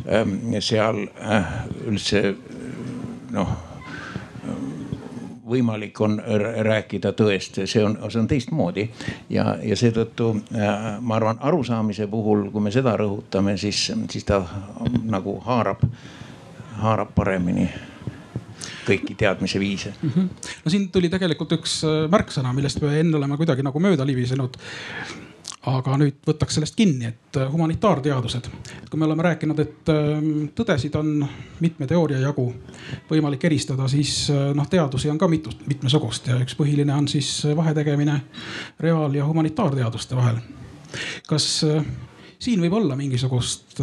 ähm, seal äh, üldse noh võimalik on rääkida tõest, see on, see on teistmoodi. ja, ja seetõttu äh, ma arvan, arusaamise puhul, kui me seda rõhutame, siis, siis ta nagu haarab, haarab paremini kõiki teadmise viise mm. -hmm. no siin tuli tegelikult üks äh, märksõna, millest me enne oleme kuidagi nagu mööda libisenud aga nüüd võtaks sellest kinni, et äh, humanitaarteadused, kui me oleme rääkinud, et ähm, tõdesid on mitme teooria jagu võimalik eristada, siis äh, noh, teadusi on ka mitu, mitmesugust ja üks põhiline on siis vahetegemine reaal- ja humanitaarteaduste vahel. kas äh, siin võib olla mingisugust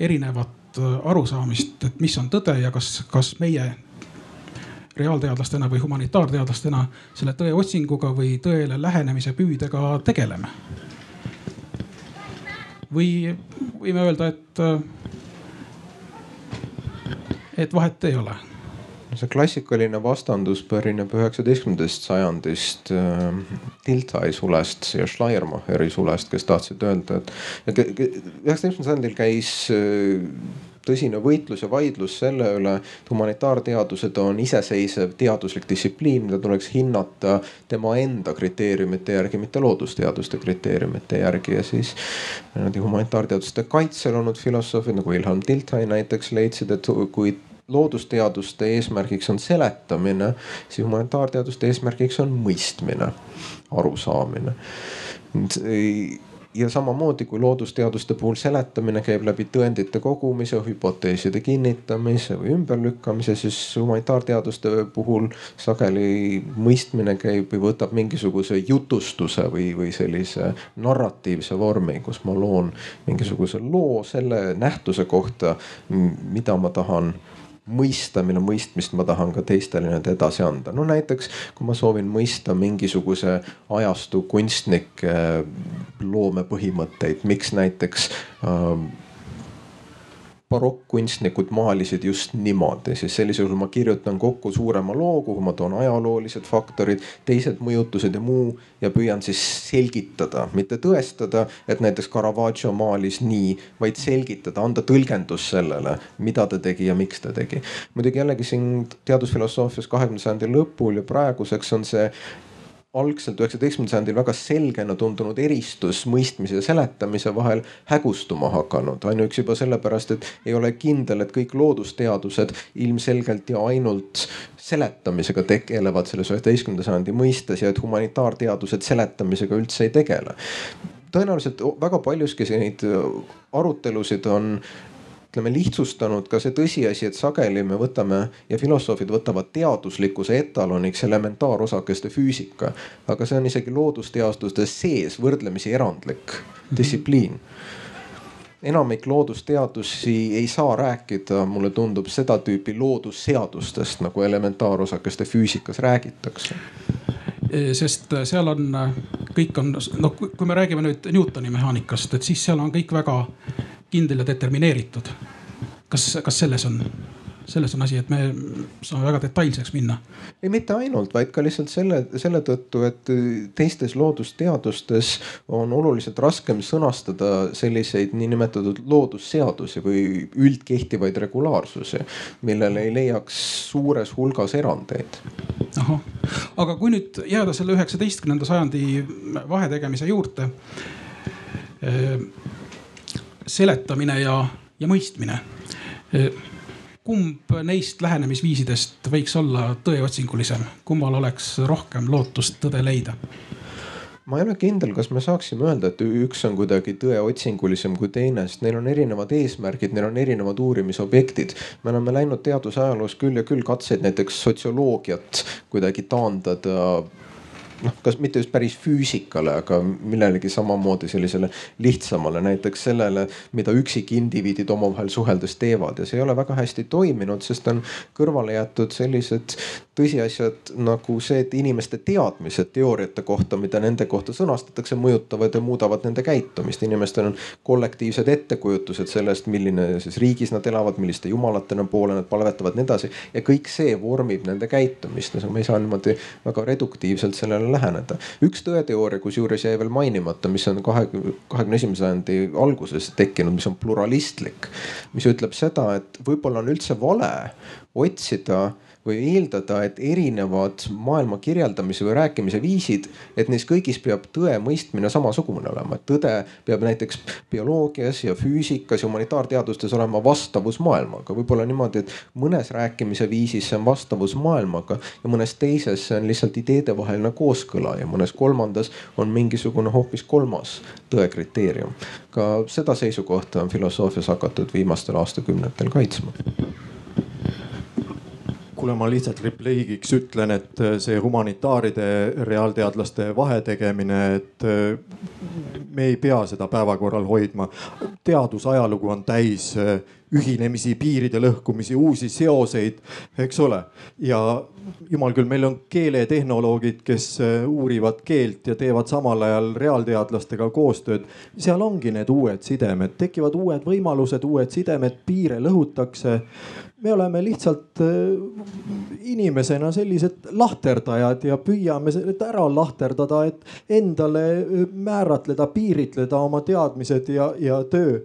erinevat arusaamist, et mis on tõde ja kas, kas meie reaalteadlastena või humanitaarteadlastena selle tõe otsinguga või tõele lähenemise püüdega tegeleme? või võime öelda, et, et vahet ei ole? see klassikaline vastandus pärineb üheksateistkümnendast sajandist äh, Tiltai sulest ja Schleiermacheri sulest, kes tahtsid öelda, et üheksateistkümnendal sajandil käis äh, tõsine võitlus ja vaidlus selle üle, et humanitaarteadused on iseseisev teaduslik distsipliin, mida tuleks hinnata tema enda kriteeriumite järgi, mitte loodusteaduste kriteeriumite järgi ja siis. niimoodi humanitaarteaduste kaitsel olnud filosoofid nagu Wilhelm Dilthey näiteks leidsid, et kui loodusteaduste eesmärgiks on seletamine, siis humanitaarteaduste eesmärgiks on mõistmine, arusaamine ja samamoodi kui loodusteaduste puhul seletamine käib läbi tõendite kogumise, hüpoteeside kinnitamise või ümberlükkamise, siis humanitaarteaduste puhul sageli mõistmine käib või võtab mingisuguse jutustuse või, või sellise narratiivse vormi, kus ma loon mingisuguse loo selle nähtuse kohta, mida ma tahan mõista, mille mõistmist ma tahan ka teistele nii-öelda edasi anda. no näiteks kui ma soovin mõista mingisuguse ajastu kunstnike loomepõhimõtteid, miks näiteks äh, barokkkunstnikud maalisid just niimoodi, siis sellisel juhul ma kirjutan kokku suurema loo, kuhu ma toon ajaloolised faktorid, teised mõjutused ja muu ja püüan siis selgitada, mitte tõestada, et näiteks Caravaggio maalis nii, vaid selgitada, anda tõlgendus sellele, mida ta tegi ja miks ta tegi. muidugi jällegi siin teadusfilosoofias kahekümnenda sajandi lõpul ja praeguseks on see algselt üheksateistkümnendal sajandil väga selgena tundunud eristus mõistmise ja seletamise vahel hägustuma hakanud. ainuüksi juba sellepärast, et ei ole kindel, et kõik loodusteadused ilmselgelt ja ainult seletamisega tegelevad selles üheteistkümnenda sajandi mõistes ja et humanitaarteadused seletamisega üldse ei tegele tõenäoliselt väga paljuski neid arutelusid on ütleme lihtsustanud ka see tõsiasi, et sageli me võtame ja filosoofid võtavad teaduslikkuse etaloniks elementaarosakeste füüsika. aga see on isegi loodusteaduste sees võrdlemisi erandlik mhm. distsipliin enamik loodusteadusi ei saa rääkida, mulle tundub seda tüüpi loodusseadustest nagu elementaarosakeste füüsikas räägitakse sest seal on, kõik on, noh, kui me räägime nüüd Newtoni mehaanikast, et siis seal on kõik väga kindel ja determineeritud. kas, kas selles on, selles on asi, et me saame väga detailseks minna? ei, mitte ainult, vaid ka lihtsalt selle, selle tõttu, et teistes loodusteadustes on oluliselt raskem sõnastada selliseid niinimetatud loodusseadusi või üldkehtivaid regulaarsusi, millele ei leiaks suures hulgas erandeid. ahah, aga kui nüüd jääda selle üheksateistkümnenda sajandi vahetegemise juurde seletamine ja, ja mõistmine. kumb neist lähenemisviisidest võiks olla tõeotsingulisem, kummal oleks rohkem lootust tõde leida? ma ei ole kindel, kas me saaksime öelda, et üks on kuidagi tõeotsingulisem kui teine, sest neil on erinevad eesmärgid, neil on erinevad uurimisobjektid. me oleme läinud teadusajaloos küll ja küll katseid näiteks sotsioloogiat kuidagi taandada noh, kas mitte just päris füüsikale, aga millelegi samamoodi sellisele lihtsamale, näiteks sellele, mida üksikindiviidid omavahel suheldes teevad. Ja see ei ole väga hästi toiminud, sest on kõrvale jäetud sellised tõsiasjad nagu see, et inimeste teadmised teooriate kohta, mida nende kohta sõnastatakse, mõjutavad ja muudavad nende käitumist. inimestel on kollektiivsed ettekujutused sellest, milline siis riigis nad elavad, milliste jumalatena poole nad palvetavad, nii edasi. ja kõik see vormib nende käitumist, me ei saa niimoodi väga reduktiivselt sellele läheneda. üks tõeteooria, kusjuures jäi veel mainimata, mis on kahekümne, kahekümne esimese sajandi alguses tekkinud, mis on pluralistlik. mis ütleb seda, et võib-olla on üldse vale otsida või eeldada, et erinevad maailma kirjeldamise või rääkimise viisid, et neis kõigis peab tõe mõistmine samasugune olema. et tõde peab näiteks bioloogias ja füüsikas ja humanitaarteadustes olema vastavus maailmaga. võib-olla niimoodi, et mõnes rääkimise viisis see on vastavus maailmaga ja mõnes teises see on lihtsalt ideedevaheline kooskõla ja mõnes kolmandas on mingisugune hoopis kolmas tõe kriteerium. ka seda seisukohta on filosoofias hakatud viimastel aastakümnetel kaitsma kuule, ma lihtsalt repliigiks ütlen, et äh, see humanitaaride, reaalteadlaste vahetegemine, et äh, me ei pea seda päevakorral hoidma. teadusajalugu on täis äh, ühinemisi, piiride lõhkumisi, uusi seoseid, eks ole. ja jumal küll, meil on keeletehnoloogid, kes uurivad keelt ja teevad samal ajal reaalteadlastega koostööd. seal ongi need uued sidemed, tekivad uued võimalused, uued sidemed, piire lõhutakse me oleme lihtsalt äh, inimesena sellised lahterdajad ja püüame seda ära lahterdada, et endale äh, määratleda, piiritleda oma teadmised ja, ja töö.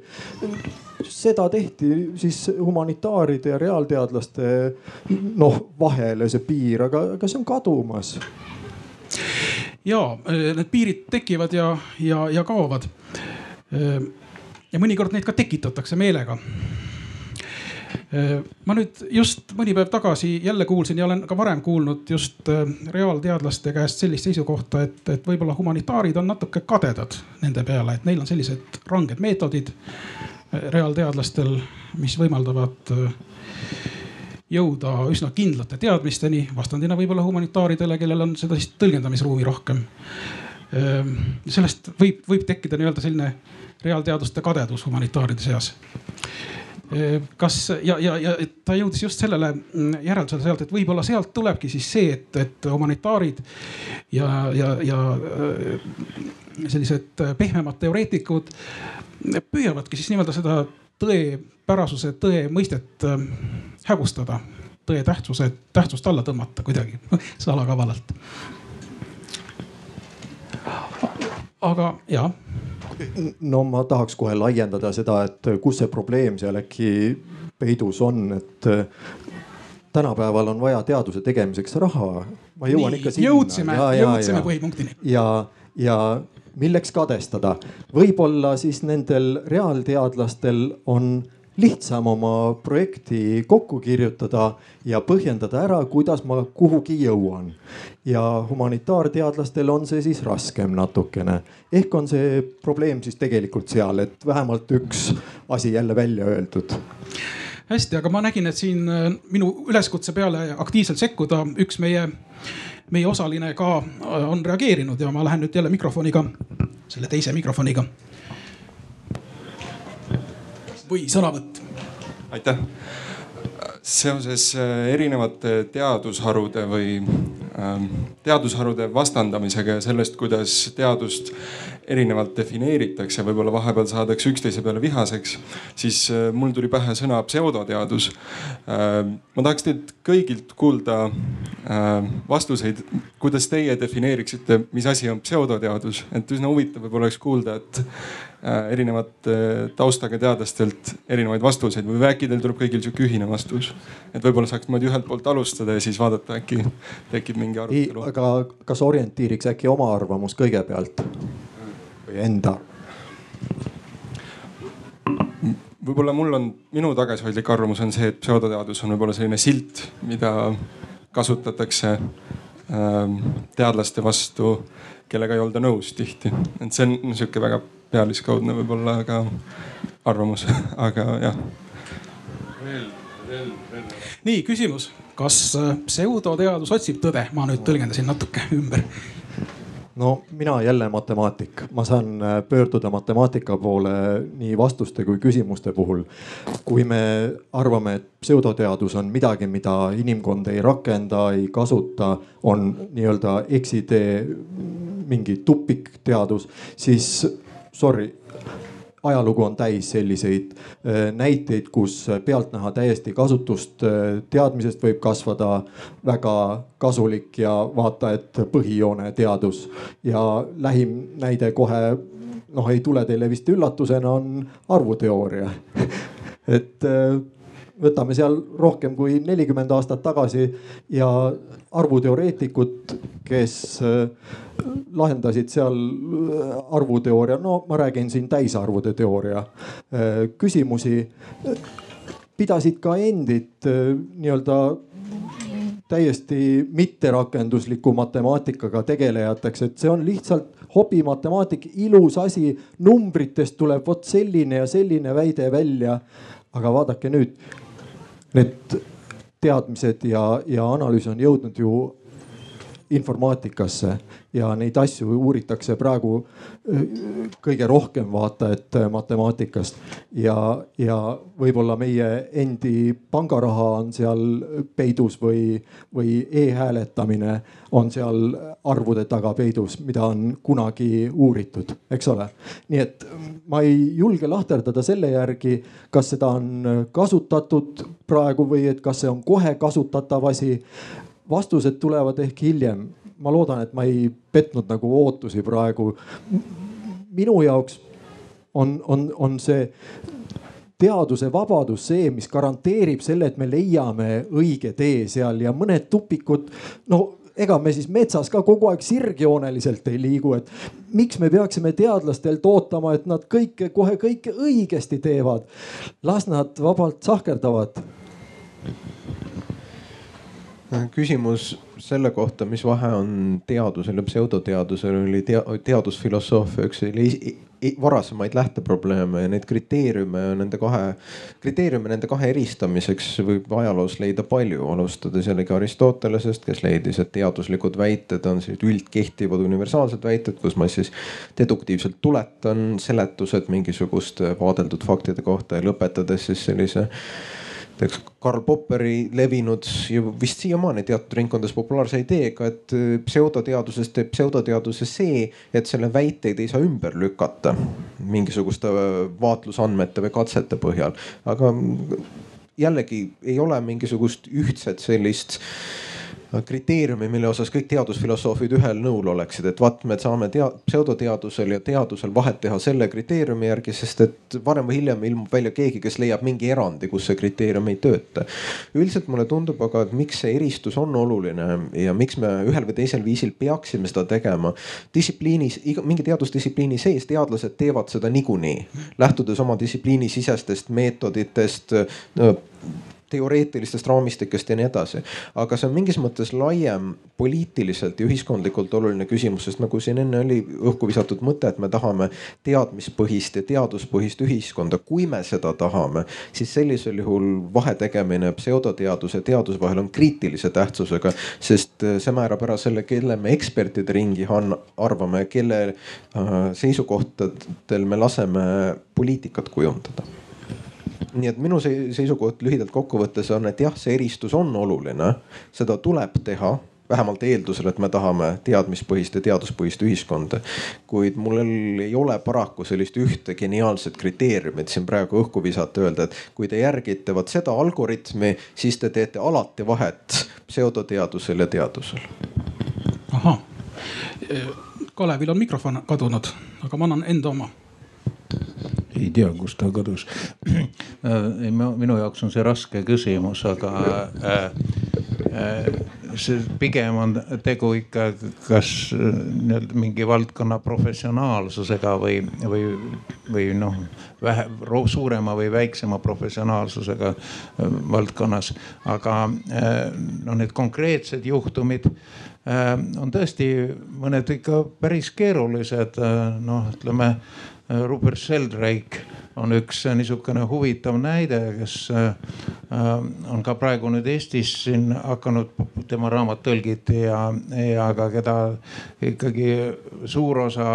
seda tehti siis humanitaaride ja reaalteadlaste noh vahele see piir, aga, aga see on kadumas ja äh, need piirid tekivad ja, ja, ja kaovad. ja mõnikord neid ka tekitatakse meelega Äh, ma nüüd just mõni päev tagasi jälle kuulsin ja olen ka varem kuulnud just äh, reaalteadlaste käest sellist seisukohta, et, et võib-olla humanitaarid on natuke kadedad nende peale, et neil on sellised ranged meetodid äh, reaalteadlastel, mis võimaldavad jõuda üsna kindlate teadmisteni, vastandina võib-olla humanitaaridele, kellel on seda siis tõlgendamisruumi rohkem. sellest võib, võib tekkida nii-öelda selline reaalteaduste kadedus humanitaaride seas kas ja, ja, ja ta jõudis just sellele mm, järeldusele sealt, et võib-olla sealt tulebki siis see, et, et humanitaarid ja, ja, ja sellised pehmemad teoreetikud püüavadki siis nii-öelda seda tõepärasuse, tõe mõistet hägustada, tõe tähtsuse, tähtsust alla tõmmata kuidagi salakavalalt. Aga jah no ma tahaks kohe laiendada seda, et kus see probleem seal äkki peidus on, et äh, tänapäeval on vaja teaduse tegemiseks raha. ma jõuan Nii, ikka sinna. jõudsime, jõudsime põhipunktini. ja, ja milleks kadestada, võib-olla siis nendel reaalteadlastel on lihtsam oma projekti kokku kirjutada ja põhjendada ära, kuidas ma kuhugi jõuan. ja humanitaarteadlastel on see siis raskem natukene. ehk on see probleem siis tegelikult seal, et vähemalt üks asi jälle välja öeldud hästi, aga ma nägin, et siin äh, minu üleskutse peale aktiivselt sekkuda üks meie, meie osaline ka äh, on reageerinud ja ma lähen nüüd jälle mikrofoniga, selle teise mikrofoniga või sõnavõtt? aitäh. seoses äh, erinevate teadusharude või ähm, teadusharude vastandamisega ja sellest, kuidas teadust erinevalt defineeritakse, võib-olla vahepeal saadakse üksteise peale vihaseks, siis äh, mul tuli pähe sõna pseudoteadus. Äh, ma tahaks teilt kõigilt kuulda vastuseid, kuidas teie defineeriksite, mis asi on pseudoteadus, et üsna huvitav võib-olla oleks kuulda, et Äh, erinevate taustaga teadlastelt erinevaid vastuseid või äkki teil tuleb kõigil sihuke ühine vastus? et võib-olla saaks niimoodi ühelt poolt alustada ja siis vaadata, äkki tekib mingi arutelu. aga kas orientiiriks äkki oma arvamus kõigepealt või enda? võib-olla mul on, minu tagasihoidlik arvamus on see, et pseudoteadus on võib-olla selline silt, mida kasutatakse ähm, teadlaste vastu, kellega ei olda nõus tihti. et see on sihuke väga pealiskaudne võib-olla, aga arvamus, aga jah. nii küsimus, kas äh, pseudoteadus otsib tõde? ma nüüd tõlgendasin natuke ümber. No mina jälle matemaatik, ma saan äh, pöörduda matemaatika poole nii vastuste kui küsimuste puhul. kui me arvame, et pseudoteadus on midagi, mida inimkond ei rakenda, ei kasuta, on nii-öelda eksitee mingi tupikteadus, siis sorry ajalugu on täis selliseid äh, näiteid, kus pealtnäha täiesti kasutust äh, teadmisest võib kasvada väga kasulik ja vaata, et põhijoone teadus. ja lähim näide kohe noh, ei tule teile vist üllatusena, on arvuteooria et äh, võtame seal rohkem kui nelikümmend aastat tagasi ja arvuteoreetikud, kes lahendasid seal äh, arvuteooria, no ma räägin siin täisarvude teooria äh, küsimusi. pidasid ka endid äh, nii-öelda täiesti mitterakendusliku matemaatikaga tegelejateks, et see on lihtsalt hobimatemaatik, ilus asi. numbritest tuleb vot selline ja selline väide välja. aga vaadake nüüd, need teadmised ja, ja analüüs on jõudnud ju informaatikasse ja neid asju uuritakse praegu kõige rohkem vaata et matemaatikast. ja, ja võib-olla meie endi pangaraha on seal peidus või, või e-hääletamine on seal arvude taga peidus, mida on kunagi uuritud, eks ole. nii et ma ei julge lahterdada selle järgi, kas seda on kasutatud praegu või et kas see on kohe kasutatav asi vastused tulevad ehk hiljem ma loodan, et ma ei petnud nagu ootusi praegu. minu jaoks on, on, on see teaduse vabadus see, mis garanteerib selle, et me leiame õige tee seal ja mõned tupikud, no ega me siis metsas ka kogu aeg sirgjooneliselt ei liigu, et miks me peaksime teadlastelt ootama, et nad kõike kohe kõike õigesti teevad. las nad vabalt sahkerdavad küsimus selle kohta, mis vahe on teadusel ja pseudoteadusel oli tea, teadusfilosoofia üks varasemaid lähteprobleeme ja neid kriteeriume nende kahe, kriteeriume nende kahe eristamiseks võib ajaloos leida palju, alustades jällegi Aristotelesest, kes leidis, et teaduslikud väited on sellised üldkehtivad universaalsed väited, kus ma siis deduktiivselt tuletan seletused mingisuguste vaadeldud faktide kohta ja lõpetades siis sellise näiteks Karl Popperi levinud ja vist siiamaani teatud ringkondades populaarse ideega, et äh, pseudoteadusest teeb pseudoteaduse see, et selle väiteid ei saa ümber lükata mingisuguste äh, vaatlusandmete või katsete põhjal. aga jällegi ei ole mingisugust ühtset sellist kriteeriumi, mille osas kõik teadusfilosoofid ühel nõul oleksid, et vaat me saame tea-, pseudoteadusel ja teadusel vahet teha selle kriteeriumi järgi, sest et varem või hiljem ilmub välja keegi, kes leiab mingi erandi, kus see kriteerium ei tööta. üldiselt mulle tundub aga, et miks see eristus on oluline ja miks me ühel või teisel viisil peaksime seda tegema. distsipliinis, mingi teadusdistsipliini sees teadlased teevad seda niikuinii, lähtudes oma distsipliini sisestest meetoditest teoreetilistest raamistikest ja nii edasi. aga see on mingis mõttes laiem poliitiliselt ja ühiskondlikult oluline küsimus, sest nagu siin enne oli õhku visatud mõte, et me tahame teadmispõhist ja teaduspõhist ühiskonda. kui me seda tahame, siis sellisel juhul vahe tegemine pseudoteaduse ja teaduse vahel on kriitilise tähtsusega, sest see määrab ära selle, kelle me ekspertide ringi arvame, kelle äh, seisukohtadel me laseme poliitikat kujundada nii et minu seisukoht lühidalt kokkuvõttes on, et jah, see eristus on oluline, seda tuleb teha vähemalt eeldusel, et me tahame teadmispõhist ja teaduspõhist ühiskonda. kuid mul ei ole paraku sellist ühte geniaalset kriteeriumit siin praegu õhku visata, öelda, et kui te järgite vot seda algoritmi, siis te teete alati vahet pseudoteadusel ja teadusel. ahah, Kalevil on mikrofon kadunud, aga ma annan enda oma ei tea, kus ta kadus. ei, minu jaoks on see raske küsimus, aga äh, äh, see pigem on tegu ikka kas äh, nii-öelda mingi valdkonna professionaalsusega või, või, või noh, vähe suurema või väiksema professionaalsusega äh, valdkonnas. aga no need konkreetsed juhtumid on tõesti mõned ikka päris keerulised, noh, ütleme Rupert Sheldrake on üks niisugune huvitav näide, kes on ka praegu nüüd Eestis siin hakanud, tema raamat tõlgiti ja, ja ka keda ikkagi suur osa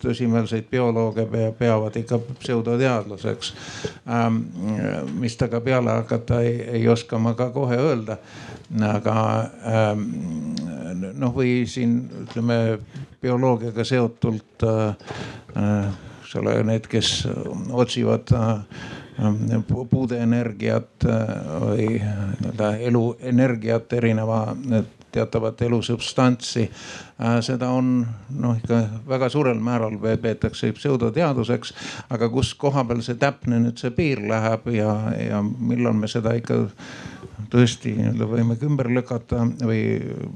tõsimeelseid biolooge peavad ikka pseudoteadlaseks. mis temaga peale hakata ei, ei oska ma ka kohe öelda aga ähm, noh, või siin ütleme bioloogiaga seotult äh, eks ole, need, kes otsivad äh, puude energiat äh, või nii-öelda eluenergiat erineva teatavat elusubstantsi. seda on noh, ikka väga suurel määral peetakse pseudoteaduseks, aga kus koha peal see täpne nüüd see piir läheb ja, ja millal me seda ikka tõesti nii-öelda võime ümber lükata või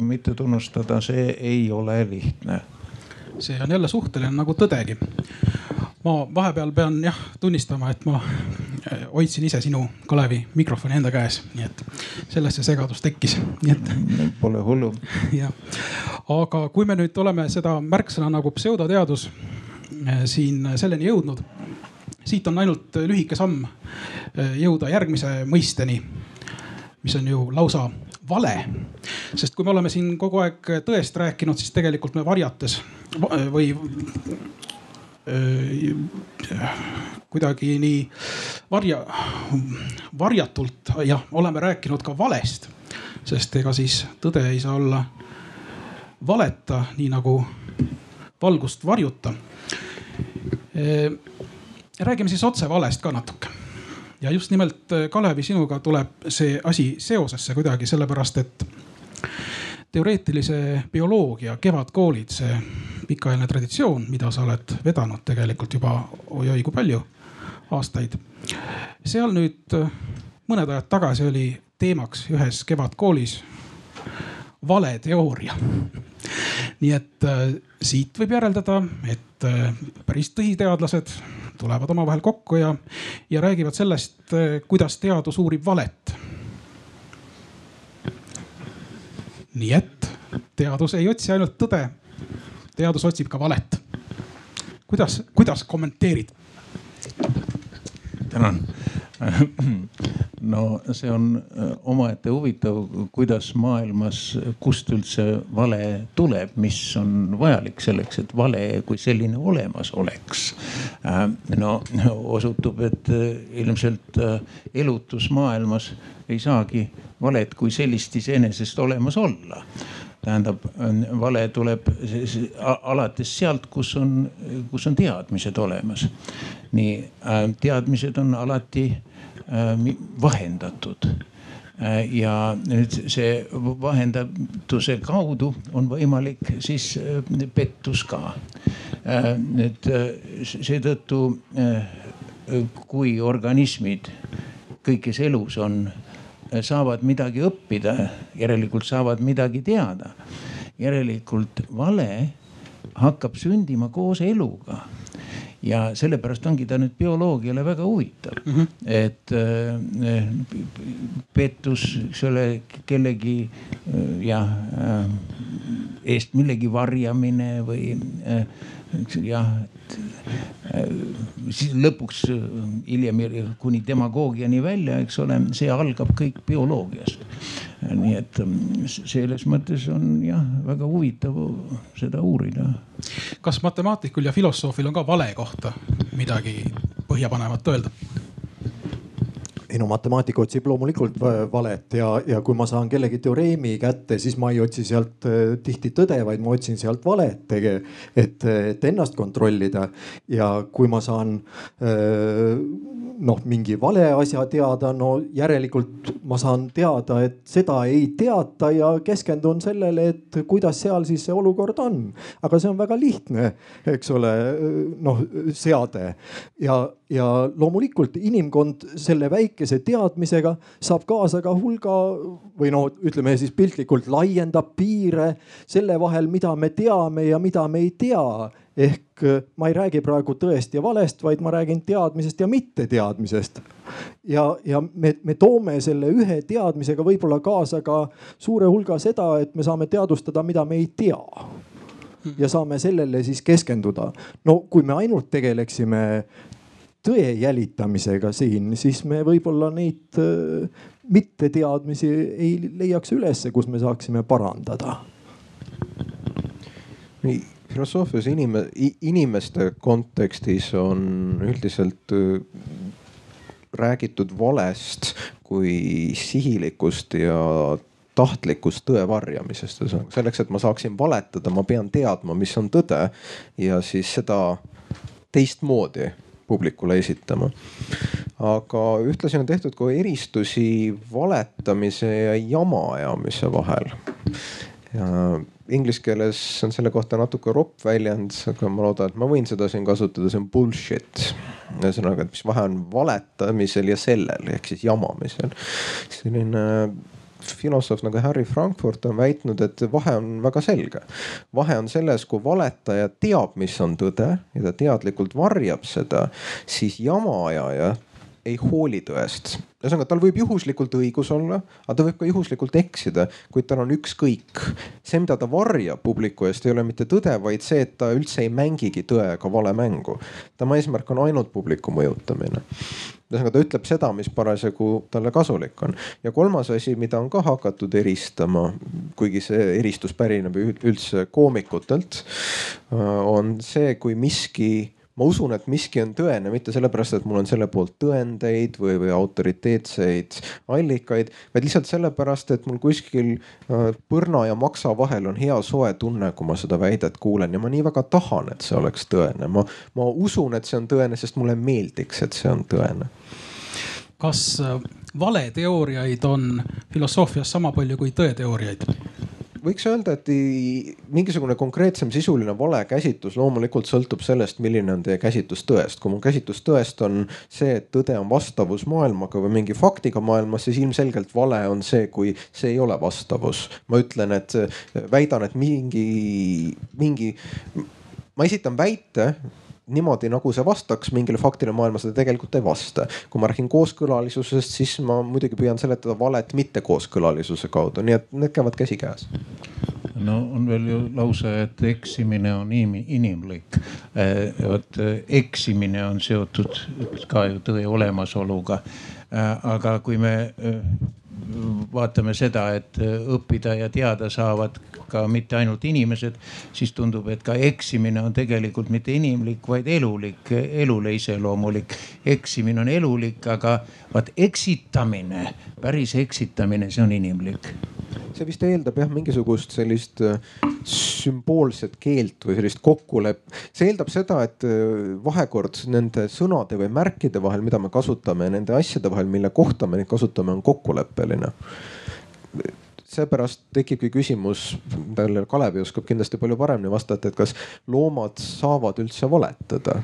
mitte tunnustada, see ei ole lihtne. See on jälle suhteline nagu tõdegi. ma vahepeal pean jah tunnistama, et ma äh, hoidsin ise sinu, Kalevi, mikrofoni enda käes, nii et sellest see segadus tekkis, nii et. Pole hullu. jah, aga kui me nüüd oleme seda märksõna nagu pseudoteadus äh, siin selleni jõudnud siit on ainult lühike samm äh, jõuda järgmise mõisteni mis on ju lausa vale. sest kui me oleme siin kogu aeg tõest rääkinud, siis tegelikult me varjates või kuidagi nii varja, varjatult jah, oleme rääkinud ka valest. sest ega siis tõde ei saa olla valeta, nii nagu valgust varjuta. räägime siis otse valest ka natuke ja just nimelt äh, Kalevi, sinuga tuleb see asi seosesse kuidagi sellepärast, et teoreetilise bioloogia kevadkoolid, see pikaajaline traditsioon, mida sa oled vedanud tegelikult juba oi-oi kui palju aastaid. seal nüüd äh, mõned ajad tagasi oli teemaks ühes kevadkoolis valeteooria. nii et äh, siit võib järeldada, et äh, päris tõsiteadlased tulevad omavahel kokku ja, ja räägivad sellest, äh, kuidas teadus uurib valet. nii et teadus ei otsi ainult tõde, teadus otsib ka valet. kuidas, kuidas kommenteerid? tänan no see on äh, omaette huvitav, kuidas maailmas, kust üldse vale tuleb, mis on vajalik selleks, et vale kui selline olemas oleks. Äh, no osutub, et äh, ilmselt elutusmaailmas ei saagi valet kui sellist iseenesest olemas olla tähendab, vale tuleb alates sealt, kus on, kus on teadmised olemas. nii teadmised on alati Äh, vahendatud äh, ja nüüd see vahendatuse kaudu on võimalik siis äh, pettus ka. nüüd seetõttu, kui organismid kõik, kes elus on, saavad midagi õppida, järelikult saavad midagi teada. järelikult vale hakkab sündima koos eluga ja sellepärast ongi ta nüüd bioloogiale väga huvitav mm, -hmm. et äh, pettus, eks ole, kellegi äh, jah äh, eest millegi varjamine või jah, et siis lõpuks hiljem kuni demagoogiani välja, eks ole, see algab kõik bioloogiast. Nii et ähm, selles mõttes on jah, väga huvitav seda uurida. kas matemaatikul ja filosoofil on ka vale kohta midagi põhjapanevat öelda? Ei no matemaatika otsib loomulikult valet ja, ja kui ma saan kellegi teoreemi kätte, siis ma ei otsi sealt äh, tihti tõde, vaid ma otsin sealt valet, et, et ennast kontrollida. ja kui ma saan äh, noh, mingi vale asja teada, no järelikult ma saan teada, et seda ei teata ja keskendun sellele, et kuidas seal siis see olukord on. aga see on väga lihtne, eks ole, noh seade ja, ja loomulikult inimkond selle väikese teadmisega saab kaasa ka hulga või no ütleme siis piltlikult laiendab piire selle vahel, mida me teame ja mida me ei tea ehk äh, ma ei räägi praegu tõest ja valest, vaid ma räägin teadmisest ja mitteteadmisest. ja, ja me, me toome selle ühe teadmisega võib-olla kaasa ka suure hulga seda, et me saame teadvustada, mida me ei tea ja saame sellele siis keskenduda. no kui me ainult tegeleksime tõe jälitamisega siin, siis me võib-olla neid mitteteadmisi ei leiaks ülesse, kus me saaksime parandada. nii filosoofias inime, inimeste kontekstis on üldiselt räägitud valest kui sihilikust ja tahtlikust tõe varjamisest, ühesõnaga selleks, et ma saaksin valetada, ma pean teadma, mis on tõde ja siis seda teistmoodi publikule esitama. aga ühtlasi on tehtud ka eristusi valetamise ja jama ajamise vahel. ja inglise keeles on selle kohta natuke ropp väljend, aga ma loodan, et ma võin seda siin kasutada, see on bullshit. ühesõnaga, et mis vahe on valetamisel ja sellel ehk siis jamamisel. selline filosoof nagu Harry Frankfurt on väitnud, et vahe on väga selge. vahe on selles, kui valetaja teab, mis on tõde ja ta teadlikult varjab seda, siis jamaajaja ei hooli tõest. ühesõnaga, tal võib juhuslikult õigus olla, aga ta võib ka juhuslikult eksida, kuid tal on ükskõik. see, mida ta varjab publiku eest, ei ole mitte tõde, vaid see, et ta üldse ei mängigi tõega vale mängu. tema eesmärk on ainult publiku mõjutamine ühesõnaga ta ütleb seda, mis parasjagu talle kasulik on. ja kolmas asi, mida on ka hakatud eristama, kuigi see eristus pärineb üldse koomikutelt, on see, kui miski ma usun, et miski on tõene, mitte sellepärast, et mul on selle poolt tõendeid või, või autoriteetseid allikaid, vaid lihtsalt sellepärast, et mul kuskil äh, põrna ja maksa vahel on hea soe tunne, kui ma seda väidet kuulen ja ma nii väga tahan, et see oleks tõene. ma, ma usun, et see on tõene, sest mulle meeldiks, et see on tõene. kas äh, valeteooriaid on filosoofias sama palju kui tõeteooriaid? Võiks öelda, et mingisugune konkreetsem sisuline valekäsitlus loomulikult sõltub sellest, milline on teie käsitlus tõest. kui mu käsitlus tõest on see, et tõde on vastavus maailmaga või mingi faktiga maailmas, siis ilmselgelt vale on see, kui see ei ole vastavus. ma ütlen, et väidan, et mingi, mingi, ma esitan väite niimoodi, nagu see vastaks mingile faktile maailmas, ta tegelikult ei vasta. kui ma räägin kooskõlalisusest, siis ma muidugi püüan seletada valet mittekooskõlalisuse kaudu, nii et need käivad käsikäes no on veel ju lause, et eksimine on inimlik. Eh, vot eh, eksimine on seotud ka ju tõe olemasoluga. Eh, aga kui me vaatame seda, et õppida ja teada saavad ka mitte ainult inimesed, siis tundub, et ka eksimine on tegelikult mitte inimlik, vaid elulik, elule iseloomulik. eksimine on elulik, aga vaat eksitamine, päris eksitamine, see on inimlik see vist eeldab jah mingisugust sellist äh, sümboolset keelt või sellist kokkulepp. see eeldab seda, et äh, vahekord nende sõnade või märkide vahel, mida me kasutame, nende asjade vahel, mille kohta me neid kasutame, on kokkuleppeline seepärast tekibki küsimus, millele Kalevi oskab kindlasti palju paremini vastata, et kas loomad saavad üldse valetada.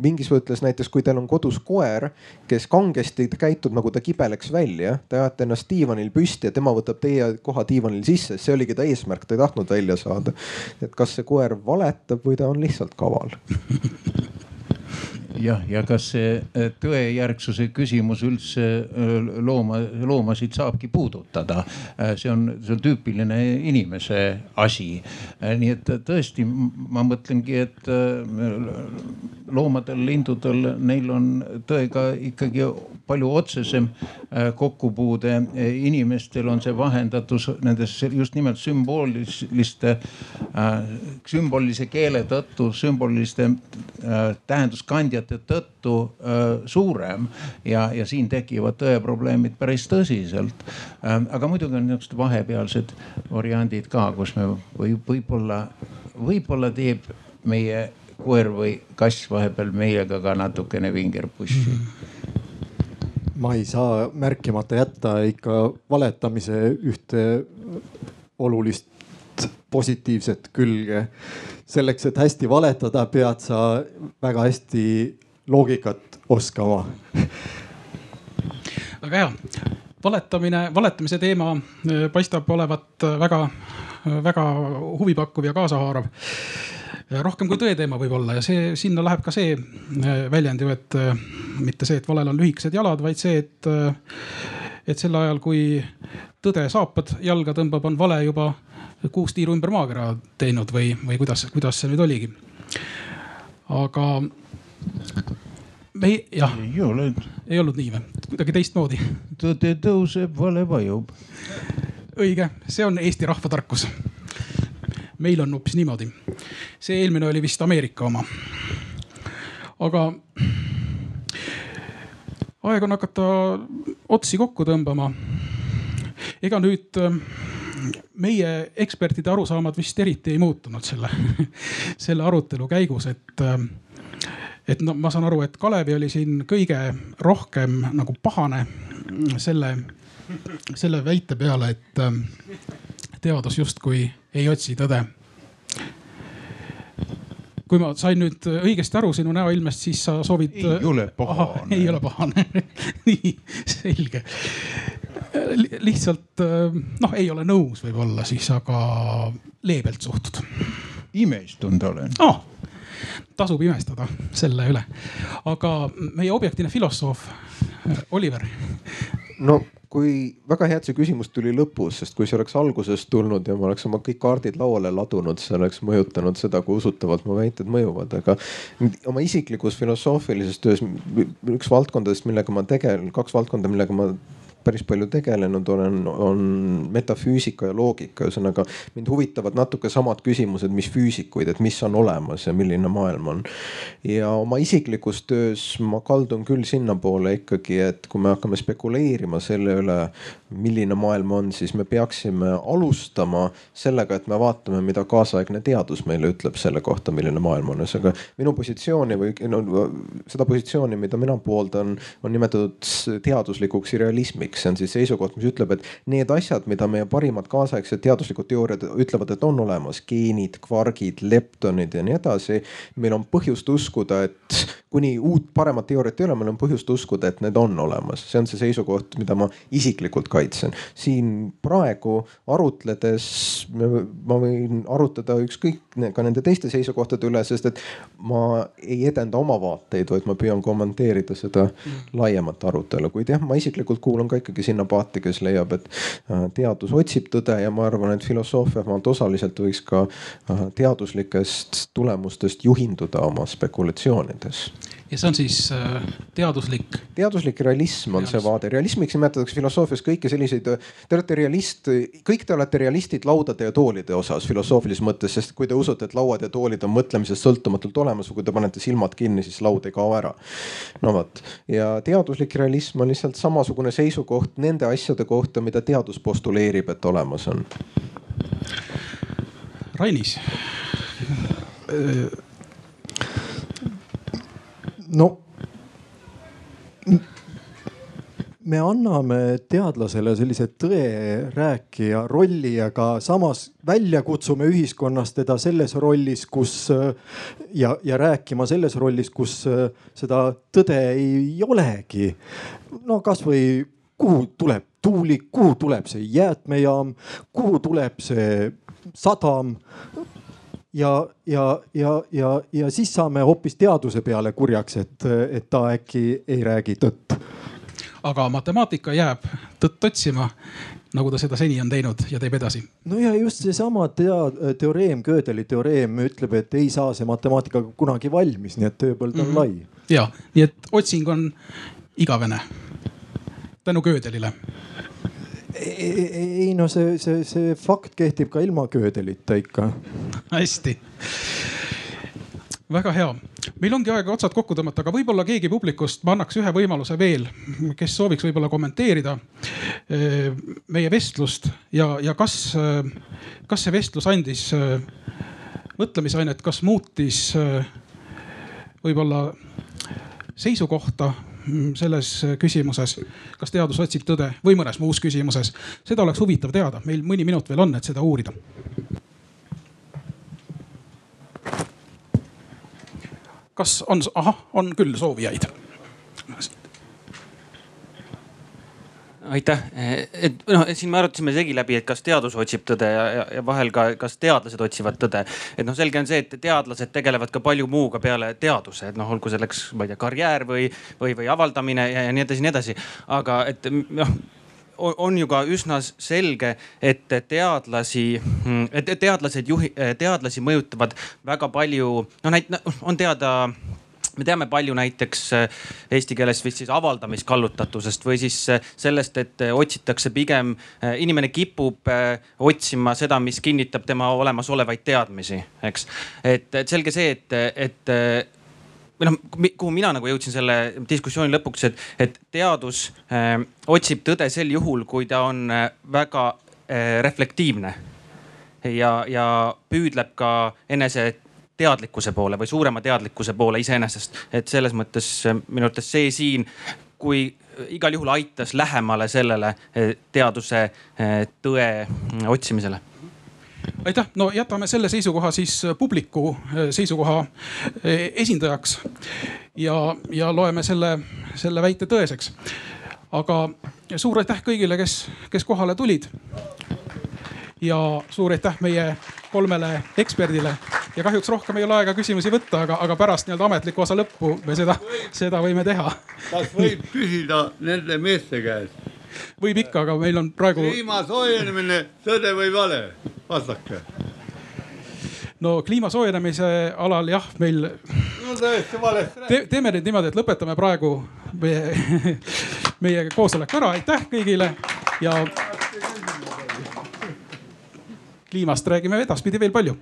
mingis mõttes näiteks, kui teil on kodus koer, kes kangesti käitub nagu ta kibeleks välja, te ajate ennast diivanil püsti ja tema võtab teie koha diivanil sisse, see oligi ta eesmärk, ta ei tahtnud välja saada. et kas see koer valetab või ta on lihtsalt kaval jah, ja kas see äh, tõejärgsuse küsimus üldse äh, looma, loomasid saabki puudutada? Äh, see on, see on tüüpiline inimese asi. nii et tõesti, ma mõtlengi, et loomadel, lindudel, neil on tõega ikkagi palju otsesem kokkupuude. inimestel on see vahendatus nendes just nimelt sümbooliste, sümbolise keele tõttu, sümboliste tähenduskandjate näidete tõttu äh, suurem ja, ja siin tekivad tõeprobleemid päris tõsiselt. Ähm, aga muidugi on niisugused vahepealsed variandid ka, kus me või võib-olla, võib-olla teeb meie koer või kass vahepeal meiega ka natukene vingerpussi. -hmm. ma ei saa märkimata jätta ikka valetamise ühte olulist positiivset külge. selleks, et hästi valetada, pead sa väga hästi loogikat oskama. Väga hea, valetamine, valetamise teema äh, paistab olevat väga, väga huvipakkuv ja kaasahaarav. Rohkem kui tõe teema võib-olla ja see, sinna läheb ka see äh, väljend ju, et äh, mitte see, et valel on lühikesed jalad, vaid see, et, et sel ajal, kui tõde saapad jalga tõmbab, on vale juba kuus tiiru ümber maakera teinud või, või kuidas, kuidas see nüüd oligi. aga me ei, jah, ei ole, ei olnud nii või? kuidagi teistmoodi. tõde tõuseb, vale vajub. õige, see on Eesti rahvatarkus. meil on hoopis niimoodi. see eelmine oli vist Ameerika oma. aga aeg on hakata otsi kokku tõmbama. ega nüüd meie ekspertide arusaamad vist eriti ei muutunud selle, selle arutelu käigus, et et no ma saan aru, et Kalevi oli siin kõige rohkem nagu pahane selle, selle väite peale, et teadus justkui ei otsi tõde. kui ma sain nüüd õigesti aru sinu näoilmest, siis sa soovid. ei ole pahane. ei ole pahane nii selge lihtsalt noh, ei ole nõus võib-olla siis, aga leebelt suhtud. imestunud olen oh, tasub imestada selle üle. aga meie objektiivne filosoof Oliver. no kui väga hea, et see küsimus tuli lõpus, sest kui see oleks alguses tulnud ja ma oleks oma kõik kaardid lauale ladunud, see oleks mõjutanud seda, kui usutavalt mu väited mõjuvad, aga oma isiklikus filosoofilises töös üks valdkondadest, millega ma tegelen, kaks valdkonda, millega ma päris palju tegelenud olen, on metafüüsika ja loogika. ühesõnaga mind huvitavad natuke samad küsimused, mis füüsikuid, et mis on olemas ja milline maailm on. ja oma isiklikus töös ma kaldun küll sinnapoole ikkagi, et kui me hakkame spekuleerima selle üle, milline maailm on, siis me peaksime alustama sellega, et me vaatame, mida kaasaegne teadus meile ütleb selle kohta, milline maailm on. ühesõnaga minu positsiooni või no, seda positsiooni, mida mina pooldan, on nimetatud teaduslikuks realismiks teooriks, see on siis seisukoht, mis ütleb, et need asjad, mida meie parimad kaasaegsed teaduslikud teooriad ütlevad, et on olemas, geenid, kvargid, leptonid ja nii edasi. meil on põhjust uskuda, et kuni uut paremat teooriat ei ole, meil on põhjust uskuda, et need on olemas, see on see seisukoht, mida ma isiklikult kaitsen. siin praegu arutledes ma võin arutada ükskõik ka nende teiste seisukohtade üle, sest et ma ei edenda oma vaateid, vaid ma püüan kommenteerida seda mm. laiemat arutelu, kuid jah, ma isiklikult kuulun ka ikkagi sinna paati, kes leiab, et äh, teadus otsib tõde ja ma arvan, et filosoofia maalt osaliselt võiks ka äh, teaduslikest tulemustest juhinduda oma spekulatsioonides ja see on siis äh, teaduslik? teaduslik realism on Realism. see vaade, realismiks nimetatakse filosoofias kõiki selliseid, te olete realist, kõik te olete realistid laudade ja toolide osas filosoofilises mõttes, sest kui te usute, et lauad ja toolid on mõtlemisest sõltumatult olemas või kui te panete silmad kinni, siis laud ei kao ära. no vot ja teaduslik realism on lihtsalt samasugune seisukoht nende asjade kohta, mida teadus postuleerib, et olemas on. Rainis no me anname teadlasele sellise tõerääkija rolli, aga samas välja kutsume ühiskonnast teda selles rollis, kus ja, ja rääkima selles rollis, kus seda tõde ei olegi. no kasvõi kuhu tuleb tuulik, kuhu tuleb see jäätmejaam, kuhu tuleb see sadam ja, ja, ja, ja, ja siis saame hoopis teaduse peale kurjaks, et, et ta äkki ei räägi tõtt. aga matemaatika jääb tõtt otsima, nagu ta seda seni on teinud ja teeb edasi. no ja just seesama tea, teoreem, Gödeli teoreem ütleb, et ei saa see matemaatika kunagi valmis, nii et tööpõld on mm -hmm. lai. ja, nii et otsing on igavene tänu Gödelile ei no see, see, see fakt kehtib ka ilma köödelita ikka. hästi väga hea, meil ongi aeg otsad kokku tõmmata, aga võib-olla keegi publikust, ma annaks ühe võimaluse veel, kes sooviks võib-olla kommenteerida eh, meie vestlust ja, ja kas, eh, kas see vestlus andis eh, mõtlemisainet, kas muutis võib-olla seisukohta selles küsimuses, kas teadus otsib tõde või mõnes muus küsimuses. seda oleks huvitav teada, meil mõni minut veel on, et seda uurida. kas on, ahah, on küll soovijaid aitäh, et noh, siin me arutasime segi läbi, et kas teadus otsib tõde ja, ja, ja vahel ka, kas teadlased otsivad tõde. et noh, selge on see, et teadlased tegelevad ka palju muuga peale teaduse, et noh, olgu selleks, ma ei tea, karjäär või, või, või avaldamine ja, ja nii edasi, nii edasi. aga et noh on ju ka üsna selge, et teadlasi, et teadlased juhi, teadlasi mõjutavad väga palju, noh näit-, on teada me teame palju näiteks äh, eesti keeles vist siis avaldamiskallutatusest või siis äh, sellest, et äh, otsitakse pigem, inimene kipub otsima seda, mis kinnitab tema olemasolevaid teadmisi, eks. et, et selge see, et, et või noh, kuhu mina nagu jõudsin selle diskussiooni lõpuks, et, et teadus äh, otsib tõde sel juhul, kui ta on väga äh, reflektiivne ja, ja püüdleb ka enese teadlikkuse poole või suurema teadlikkuse poole iseenesest. et selles mõttes äh, minu arvates see siin, kui igal juhul aitas lähemale sellele äh, teaduse äh, tõe otsimisele aitäh, no jätame selle seisukoha siis publiku seisukoha esindajaks ja, ja loeme selle, selle väite tõeseks. aga suur aitäh kõigile, kes, kes kohale tulid ja suur aitäh meie kolmele eksperdile. ja kahjuks rohkem ei ole aega küsimusi võtta, aga, aga pärast nii-öelda ametliku osa lõppu me seda, seda võime teha. kas võib küsida nende meeste käest? võib ikka, aga meil on praegu. kliima soojenemine, tõde või vale, vastake no kliima soojenemise alal jah, meil no, tõesti valesti te,. teeme nüüd niimoodi, et lõpetame praegu meie, meie koosoleku ära, aitäh kõigile ja kliimast räägime edaspidi veel palju